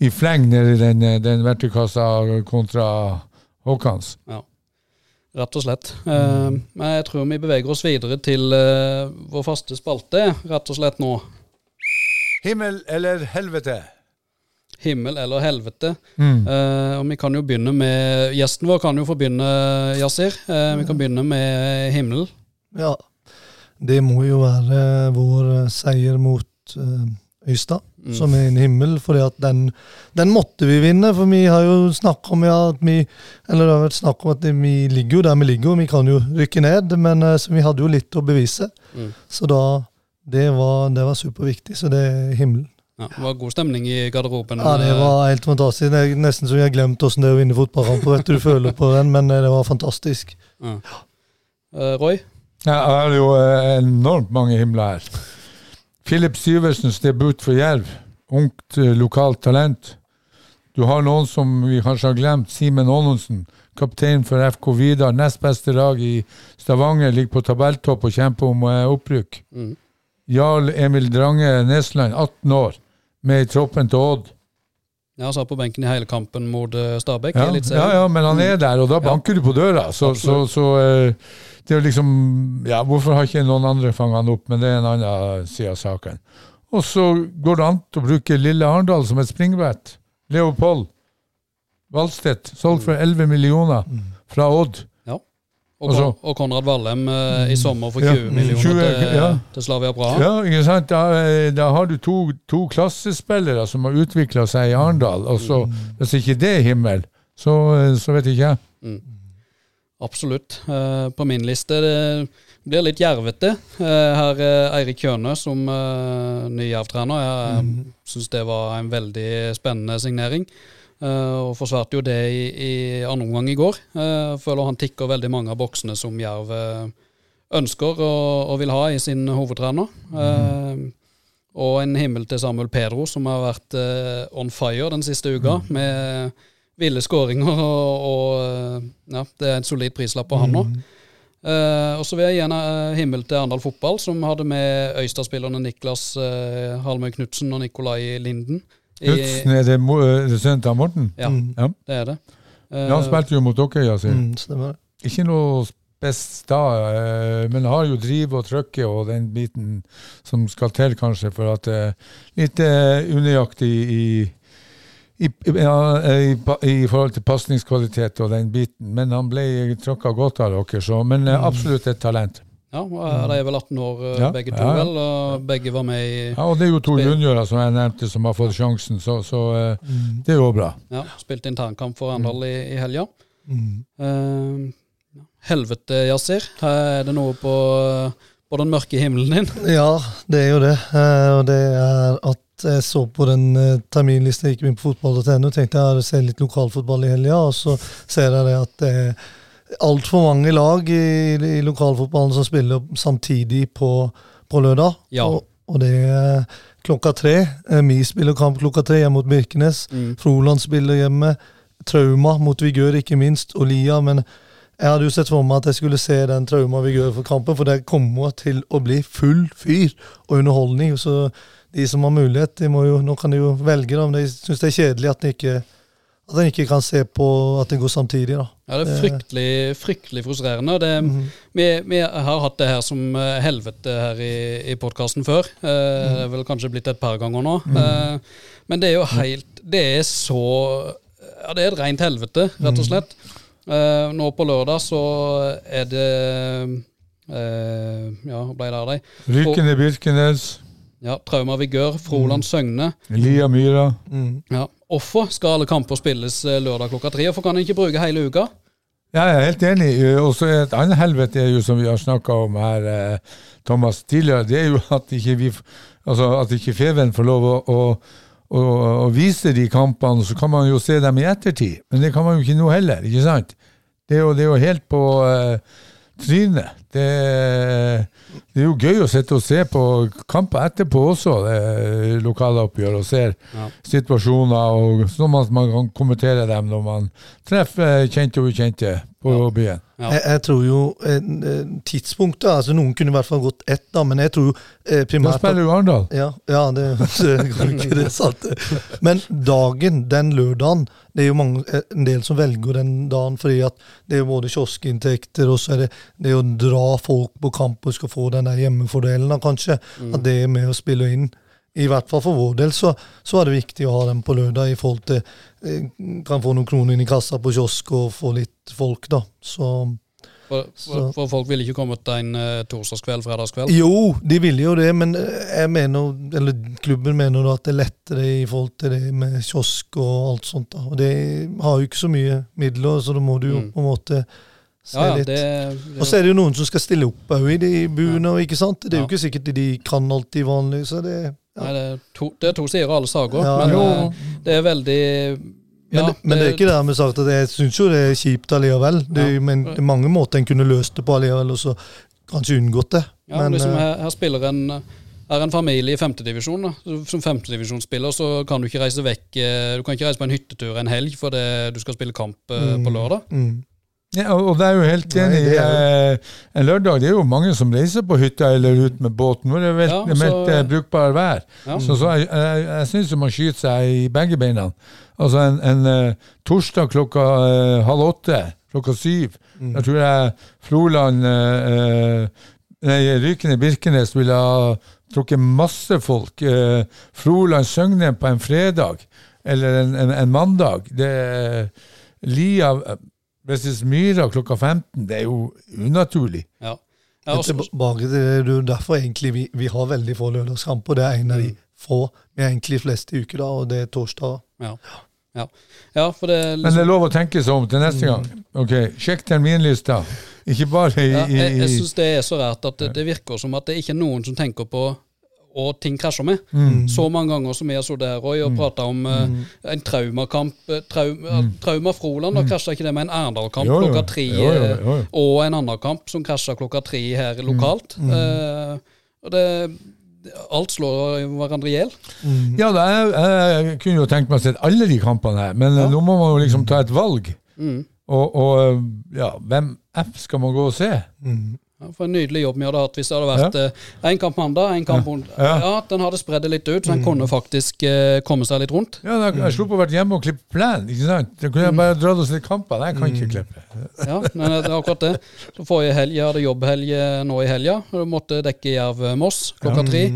i fleng nedi den, uh, den verktøykassa kontra Håkans.
Ja, Rett og slett. Eh, men jeg tror vi beveger oss videre til eh, vår faste spalte, rett og slett nå.
Himmel eller helvete?
Himmel eller helvete.
Mm.
Eh, og vi kan jo begynne med Gjesten vår kan jo få begynne, Yasir. Eh, vi kan begynne med himmelen.
Ja, det må jo være vår eh, seier mot uh, Øystad,
Mm.
som er en himmel. For den, den måtte vi vinne, for vi har jo snakket om ja, at vi Eller det har vært snakk om at vi ligger jo der vi ligger, og vi kan jo rykke ned, men eh, vi hadde jo litt å bevise.
Mm.
Så da Det var, det var superviktig, så det er himmelen.
Ja, det var god stemning i garderoben.
Ja, det var helt fantastisk. Det er nesten så jeg har glemt hvordan det er å vinne fotballkamper. Du, føler på den, men eh, det var fantastisk.
Ja. Eh, Roy?
Ja, jeg har jo eh, enormt mange himler her. Filip Syversens debut for Jerv. Ungt eh, lokalt talent. Du har noen som vi kanskje har glemt. Simen Aanonsen, kaptein for FK Vidar. Nest beste lag i Stavanger. Ligger på tabelltopp og kjemper om eh, opprykk.
Mm.
Jarl Emil Drange Nesland, 18 år, med i troppen til Odd.
Ja, Han satt på benken i hele kampen mot eh, Stabæk.
Ja, ja, ja, men han er der, og da banker du på døra. Så, så, så eh, det er jo liksom Ja, hvorfor har ikke noen andre fanget han opp? Men det er en annen side av saken. Og så går det an å bruke lille Arendal som et springbrett. Leopold Valstedt, solgt for 11 millioner fra Odd.
Og, altså, og Konrad Vallem eh, i sommer for 20
Ja,
millioner
20,
til,
ja.
til Slavia Praha.
Ja, ikke sant? Da, eh, da har du to, to klassespillere som har utvikla seg i Arendal. Altså, mm. hvis ikke det er himmel, så, eh, så vet ikke jeg.
Mm. Absolutt. Eh, på min liste det blir litt jervete. Eh, her er Eirik Kjøne som uh, ny Jerv-trener. Jeg mm. syns det var en veldig spennende signering. Eh, og forsvarte jo det i, i andre omgang i går. Uh, føler han tikker veldig mange av boksene som Jerv uh, ønsker og, og vil ha i sin hovedtrener. Eh, og en himmel til Samuel Pedro, som har vært on fire den siste uka, med ville skåringer. Og, og ja, det er en solid prislapp på han nå. Uh, og så vil jeg gi en eh, himmel til Arendal Fotball, som hadde med Øystad-spillerne Niklas uh, Halmøy Knutsen og Nikolai Linden.
Knutsen, er det mo- eh, det sønnen til Morten?
Ja,
Mm.
Ja.
det er det.
Uh, han spilte jo mot dere, ja,
Mm, stemmer.
Ikke noe best da, eh, men har jo driv og trøkke og den biten som skal til, kanskje, for at det er litt eh, unøyaktig i, i, ja, i, i forhold til pasningskvalitet og den biten. Men han ble tråkka godt av dere, så, men eh, absolutt et talent.
Ja, De er vel 18 år eh,
Ja,
begge to,
ja,
vel, og begge var med i
Ja, og det er jo to juniorer som jeg nevnte, som har fått sjansen, så, så mm. det er jo bra.
ja, spilte internkamp for Arendal i, i helga.
Mm.
Eh, helvete, Yasir. Her er det noe på, på den mørke himmelen din.
Ja, det er jo det. Eh, og det er at jeg så på den uh, terminlista jeg gikk inn på fotball.no, tenkte jeg å se litt lokalfotball i helga, og så ser jeg det at det altfor mange lag i, i lokalfotballen som spiller samtidig på, på lørdag.
Ja.
Og, og det er klokka tre. Eh, Vi spiller kamp klokka tre hjemme mot Birkenes.
Mm.
Froland spiller hjemme. Trauma mot Vigør, ikke minst, og Lia. Men jeg hadde jo sett for meg at jeg skulle se den Trauma Vigør for kampen, for det kommer til å bli full fyr og underholdning. Så de som har mulighet, de må jo, nå kan de jo velge, men de syns det er kjedelig at de ikke at en ikke kan se på at den går samtidig. da.
Ja, det er fryktelig, fryktelig frustrerende. Det,
Mhm.
vi, vi har hatt det her som eh, helvete her i, i podkasten før. Eh, Det er vel kanskje blitt et par ganger nå. Eh, men det er jo helt Det er så Ja, det er et rent helvete, rett og slett. Eh, nå på lørdag så er det eh, Ja, hva ble det av deg?
Rykene Birkenes,
Ja, Trauma Vigør, Froland Søgne.
Lia Myra.
Mm.
Ja. Hvorfor skal alle kamper spilles eh, lørdag klokka tre? Hvorfor kan en ikke bruke hele uka?
Ja, jeg er helt enig. Eh, Og så et annet helvete er jo, som vi har snakka om her, eh, Thomas, tidligere, det er jo at ikke altså ikke Feven får lov å, å, å, å vise de kampene, så kan man jo se dem i ettertid. Men det kan man jo ikke nå heller, ikke sant? Det er jo, det er jo helt på eh, trynet. Det, det er jo gøy å sitte og se på kamper etterpå også, det lokale oppgjør, og ser
Ja.
situasjoner, og sånn at man kan kommentere dem når man treffer kjente og ukjente på byen.
Ja.
Jeg, jeg tror jo eh, eh, tidspunktet altså Noen kunne i hvert fall gått ett, da, men jeg tror eh,
Da spiller jo Arendal.
Ja, ja det, går ikke det sant. Men dagen, den lørdagen, det er jo mange, en del som velger den dagen fordi at det er jo både kioskinntekter og så er det det å dra folk på kamp og skal få den der hjemmefordelen, da, kanskje. At det er med å spille inn. I hvert fall for vår del så, så er det viktig å ha den på lørdag i forhold til eh, Kan få noen kroner inn i kassa på kiosk og få litt folk, da. Så
For, for, for folk ville ikke kommet en uh, torsdagskveld, fredagskveld.
Jo, de ville jo det, men eh, jeg mener, eller klubben mener da at det er lettere i forhold til det med kiosk og alt sånt. da. Og det har jo ikke så mye midler, så da må du jo
Mm.
på en måte se
Ja, ja,
litt.
det,
Og så er det jo noen som skal stille opp òg i de buene, ja. ikke sant? Det er jo ikke sikkert de kan alltid vanlig, så det
Nei, det, er to, det er to sider alle saker, men
jo.
eh, det er veldig
Men,
ja,
det, men det er ikke dermed sagt at jeg syns jo det er kjipt allikevel. Det
Ja.
Men det er mange måter en kunne løst det på allikevel, og så kanskje unngått det.
Ja,
men
liksom
eh,
her, her spiller en er en familie i femtedivisjon. Som femtedivisjonsspiller så kan du ikke reise vekk eh, Du kan ikke reise på en hyttetur en helg fordi du skal spille kamp mm. på lørdag.
mm.
Ja, og det er jo helt enig.
Nei, er
eh, En lørdag det er jo mange som reiser på hytta eller ut med båten. Nå er det vel,
Ja,
meldt
så-
eh, brukbar vær.
Ja.
Så, så jeg, jeg, jeg syns man skyter seg i begge beina. Altså en, en uh, torsdag klokka uh, halv åtte, klokka syv,
Mm.
da tror jeg Froland uh, Nei, Rykende Birkenes ville ha trukket masse folk. Froland Søgne på en fredag eller en, en, en mandag. Det er Lia versus Myra klokka 15. Det er jo unaturlig.
Ja. Ja, også,
til det, det er jo derfor egentlig vi, vi har veldig få lørdagskamper. Det er en av de
Mm.
få. Vi har egentlig flest i uke, da, og det er torsdag.
ja. Ja. ja, for det er
Men det
liksom,
er lov å tenke seg om til neste gang. Ok, Sjekk terminlista. Ikke bare i,
ja, jeg, jeg syns det er så rart at det, det virker som at det ikke er noen som tenker på og ting krasjer med.
mm.
Så mange ganger som vi har sittet her Roy, og prata om uh, en traumakamp. eh, Traum, ja, Trauma Froland, da krasja ikke det med en Arendal-kamp
Mm.
Klokka tre?
Jo, jo,
eh,
jo, jo.
Og en annen kamp som krasja klokka tre her lokalt. Uh, og det, alt slår hverandre i hjel.
Ja, da, jeg, jeg kunne jo tenkt meg å se alle de kampene her, men ja. nå må man jo liksom ta et valg.
Mm.
Og, og eh, ja, hvem F skal man gå og se?
Ja, for En nydelig jobb vi hadde hatt hvis det hadde vært én en kamp mandag, én kamp onsdag.
Ja.
Ja. den hadde spredd det litt ut, så den kunne faktisk eh, komme seg litt rundt.
Ja, da, Jeg sluppet å være hjemme og klippe plen. ikke sant? Da kunne jeg bare dratt oss litt kamper. Jeg kan ikke klippe.
Ja, men det er akkurat det. Så Forrige helg jeg hadde jobbhelg eh, nå i helga, og du måtte dekke Jerv-Moss klokka tre.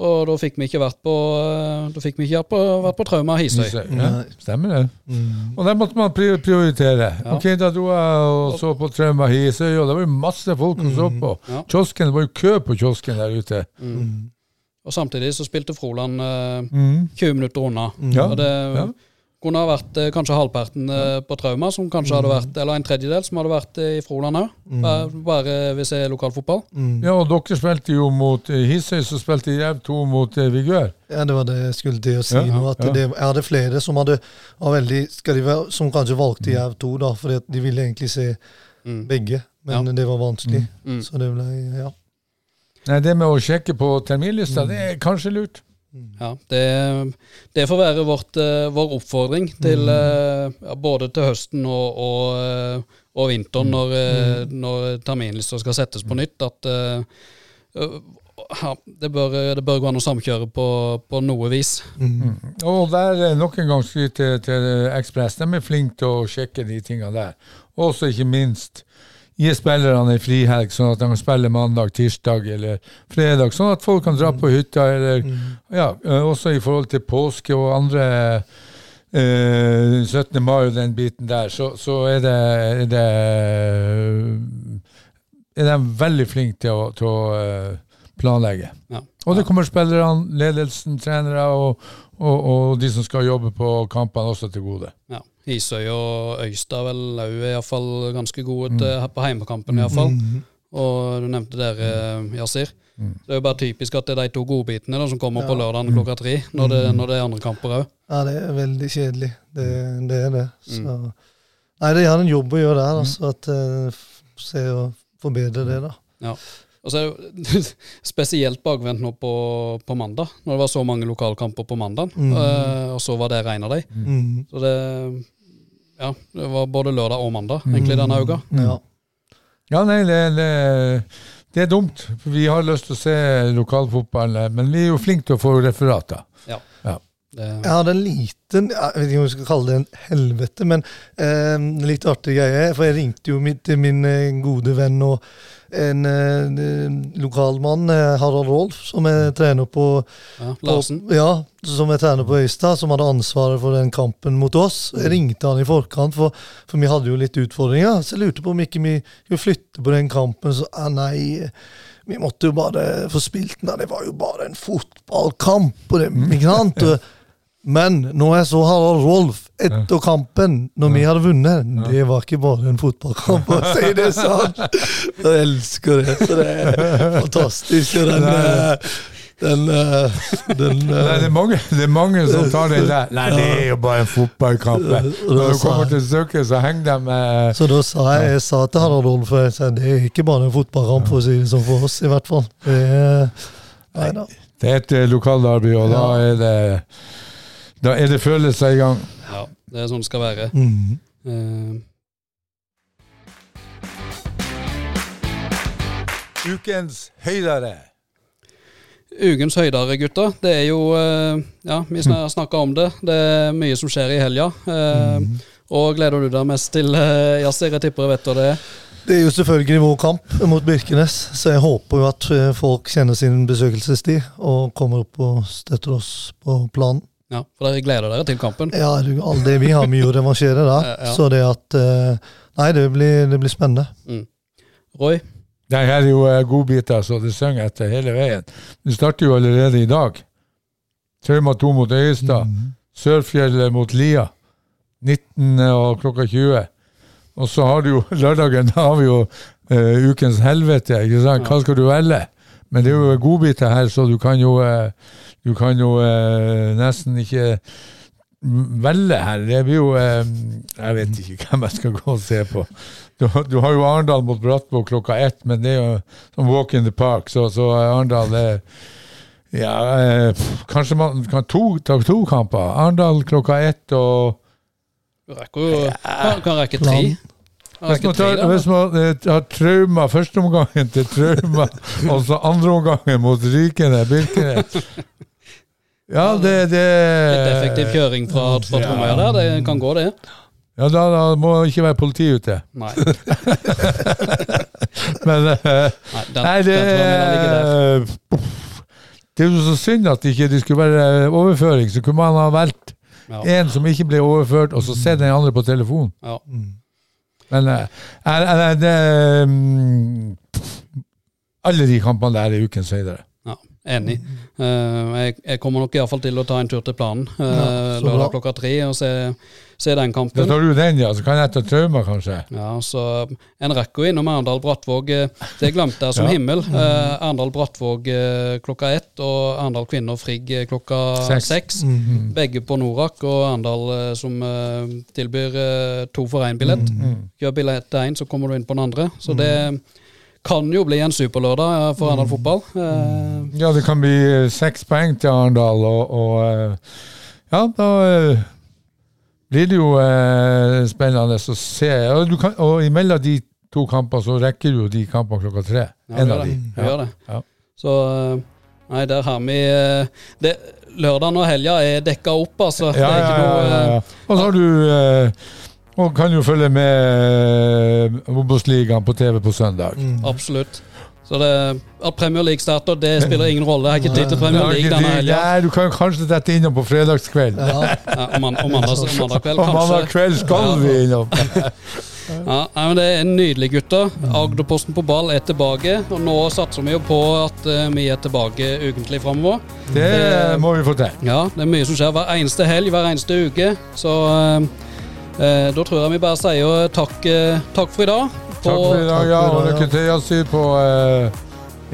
Og da fikk vi ikke vært på eh, Da fikk vi ikke vært på, vært på Trauma Hisøy.
Ja, stemmer det. Og der måtte man prioritere.
Ja.
Ok, Da dro jeg og så på Trauma Hisøy, og det var jo masse folk som så på.
Ja.
Kiosken, Det var jo kø på kiosken der ute.
Og samtidig så spilte Froland eh,
Mm.
20 minutter unna.
Ja,
Og det
ja.
Kunne ha vært eh, kanskje halvparten eh, på Trauma, som kanskje hadde vært, eller en tredjedel som hadde vært eh, i Froland òg. Bare, bare hvis det er lokalfotball.
Ja, og dere spilte jo mot eh, Hisøy, så spilte Jerv 2 mot eh, Vigør.
Ja, det var det jeg skulle til å si
Ja,
nå. At
ja.
det, Er det flere som hadde var veldig, skal de være, som kanskje
Mm.
valgte Jerv 2, da, fordi de ville egentlig se
Mm.
begge. Men
Ja.
det var vanskelig.
Mm.
Så det ble ja.
Nei, det med å sjekke på terminlista, det er kanskje lurt.
Ja, det, det får være vårt, eh, vår oppfordring til mm. ja, både til høsten og, og, eh, og vinteren, når, eh, når terminlista skal settes på nytt, at eh, ja, det, bør, det bør gå an å samkjøre på, på noe vis.
Og der er nok en gang skryt til, til Ekspress. De er flinke til å sjekke de tingene der. Også ikke minst gi spillerne ei frihelg, sånn at de kan spille mandag, tirsdag eller fredag. Sånn at folk kan dra på hytta, eller ja, eh, også i forhold til påske og andre eh, 17. mai og den biten der, så, så er det, er det er de veldig flinke til å, til å planlegge.
Ja.
Og det kommer spillerne, ledelsen, trenere og, og, og de som skal jobbe på kampene også til gode.
Ja. Isøy og Øystad vel òg er iallfall ganske gode til, på heimekampen, iallfall. Og du nevnte dere, Yasir. Det er jo bare typisk at det er de to godbitene da, som kommer på lørdagen klokka tre, når det, når det er andre kamper òg.
ja, det er veldig kjedelig. Det, det er det. Så. Nei, de har en jobb å gjøre der, altså. At uh, se å forbedre det, da.
Og så er det spesielt bakvendt nå på, på mandag, når det var så mange lokalkamper på mandag.
Mm.
eh, og så var det en av dem.
Mm.
Så det Ja, det var både lørdag og mandag, egentlig, denne uka.
Ja.
Ja, nei, det, det, det er dumt. For vi har lyst til å se lokalfotball, men vi er jo flinke til å få referater.
Det,
Jeg hadde en liten Jeg vet ikke om vi skal kalle det en helvete, men eh, litt artig greie. For jeg ringte jo til min eh, gode venn og en eh, lokal mann, eh, Harald Rolf, som jeg trener på
ja,
på- Ja, som jeg trener på Øystad, som hadde ansvaret for den kampen mot oss. Jeg ringte han i forkant, for, for vi hadde jo litt utfordringer. Så jeg lurte på om ikke vi skulle flytte på den kampen. Så ah, nei, vi måtte jo bare få spilt den. Det var jo bare en fotballkamp. Og det, ikke sant? Men når jeg så Harald Rolf etter kampen, når vi hadde vunnet Det var ikke bare en fotballkamp, å si det sånn! Jeg elsker det. Så det er fantastisk. Og den, eh, den, eh, den
Nei, det,
eh,
er mange, det er mange som tar den der. Nei, det er jo bare en fotballkamp. eh. Når du kommer til stykket, så henger de med
Så da sa jeg, jeg sa til Harald Rolf at det er ikke bare en fotballkamp, for å si det sånn for oss, i hvert fall. Det er, nei.
Det er et lokaldarby lokalderby, og da er det Da er det følelser i gang.
Ja, det er sånn det skal være.
Mm.
Uh,
Ukens høydere.
Ukens høydere, gutter. Det er jo eh, Ja, vi snakka om det. Det er mye som skjer i helga. Mm. Og gleder du deg mest til Yasir? Jeg tipper jeg vet hva det er.
Det er jo selvfølgelig vår kamp mot Birkenes, så jeg håper jo at eh, folk kjenner sin besøkelsestid og kommer opp og støtter oss på planen.
Ja, For dere gleder dere til kampen?
Ja, er det vi har mye å revansjere da.
Ja.
Så det at eh, Nei, det blir, det blir spennende.
Roy?
Det her er jo eh, godbiter så det synger etter hele veien. Det starter jo allerede i dag. Trauma 2 mot Øyestad. Sørfjellet mot Lia. 19. og klokka 20. Og så har du jo lørdagen, da har vi jo uh, ukens helvete. ikke sant? Hva skal du velge? Men det er jo godbiter her, så du kan jo, eh, du kan jo eh, nesten ikke velge her. Det blir jo eh, Jeg vet ikke hvem jeg skal gå og se på. Du, du har jo Arendal mot Brattvåg klokka ett, men det er jo som walk in the park, så, så Arendal er ja, eh, kanskje man kan to, ta to kamper. Arendal klokka ett og
Du rekker jo kan, kan rekke tre.
Hvis man
har
tar, hvis man eh, tar trauma førsteomgangen til trauma, og så andreomgangen mot Rykene Birkenes Ja, det, det
Litt effektiv kjøring fra, fra Tromøya der. Det kan gå, det.
Ja, da, da må ikke være politi ute.
Nei.
Men uh,
Nei, den,
Nei, det,
den
er jo så synd at det ikke skulle være overføring. Så kunne man ha valgt
Ja.
en som ikke ble overført, og så se den andre på telefon.
Ja.
Men uh, er, er det um, Alle de kampene der er ukens høydere.
Enig. Eh, jeg, jeg kommer nok iallfall til å ta en tur til planen uh,
Ja,
lørdag klokka tre og se, se den
Da
kampen.
tar du den, ja. Så kan jeg ta trauma, kanskje.
Ja, så En rekker jo innom Arendal Brattvåg. eh, Det glemte jeg som
Ja.
himmel. Uh, Arendal Brattvåg eh, klokka ett og Arendal Kvinner Frigg eh, klokka
Seks.
seks.
Mm.
Begge på Norak, og Arendal eh, som eh, tilbyr eh, to for én-billett.
Mm.
Kjør billett til én, så kommer du inn på den andre. Så det kan jo bli en superlørdag eh, for Arendal fotball. Eh,
Ja, det kan bli eh, seks poeng til Arendal, og, og ja, da blir det jo eh, spennende å se. Og, du kan, og imellom de to kampene så rekker du jo de kampene klokka tre.
Ja,
en av de.
det. Gjør det.
Ja.
Så Nei, der har vi det, Lørdagen og helga er dekka opp, altså.
Ja,
det
ja, ja, ja, ja. Og så har du eh, Og kan jo følge med eh, Obos-ligaen på TV på søndag.
Mm.
Absolutt. Så det, at Premier League starter, det spiller ingen rolle. Jeg har ikke tid til Premier League denne helga.
Nei, du kan kanskje dette innom på fredagskveld.
Ja,
Ja, og man- og mandag, mandag kveld,
Og mandag kveld skal vi innom.
Ja, nei, men Det er nydelig, gutter. Agderposten på ball er tilbake. Og nå satser vi jo på at eh, vi er tilbake ukentlig framover.
Det må vi få til.
Ja, det er mye som skjer hver eneste helg, hver eneste uke. Så eh, da tror jeg vi bare sier takk, eh, takk for i dag.
Takk for i dag, ja. Og lykke til, å sy på eh,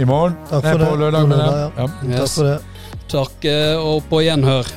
i morgen.
Takk
Nei,
for
på
det.
lørdag.
På
jeg. Ja.
Takk for det.
Takk eh, og på gjenhør.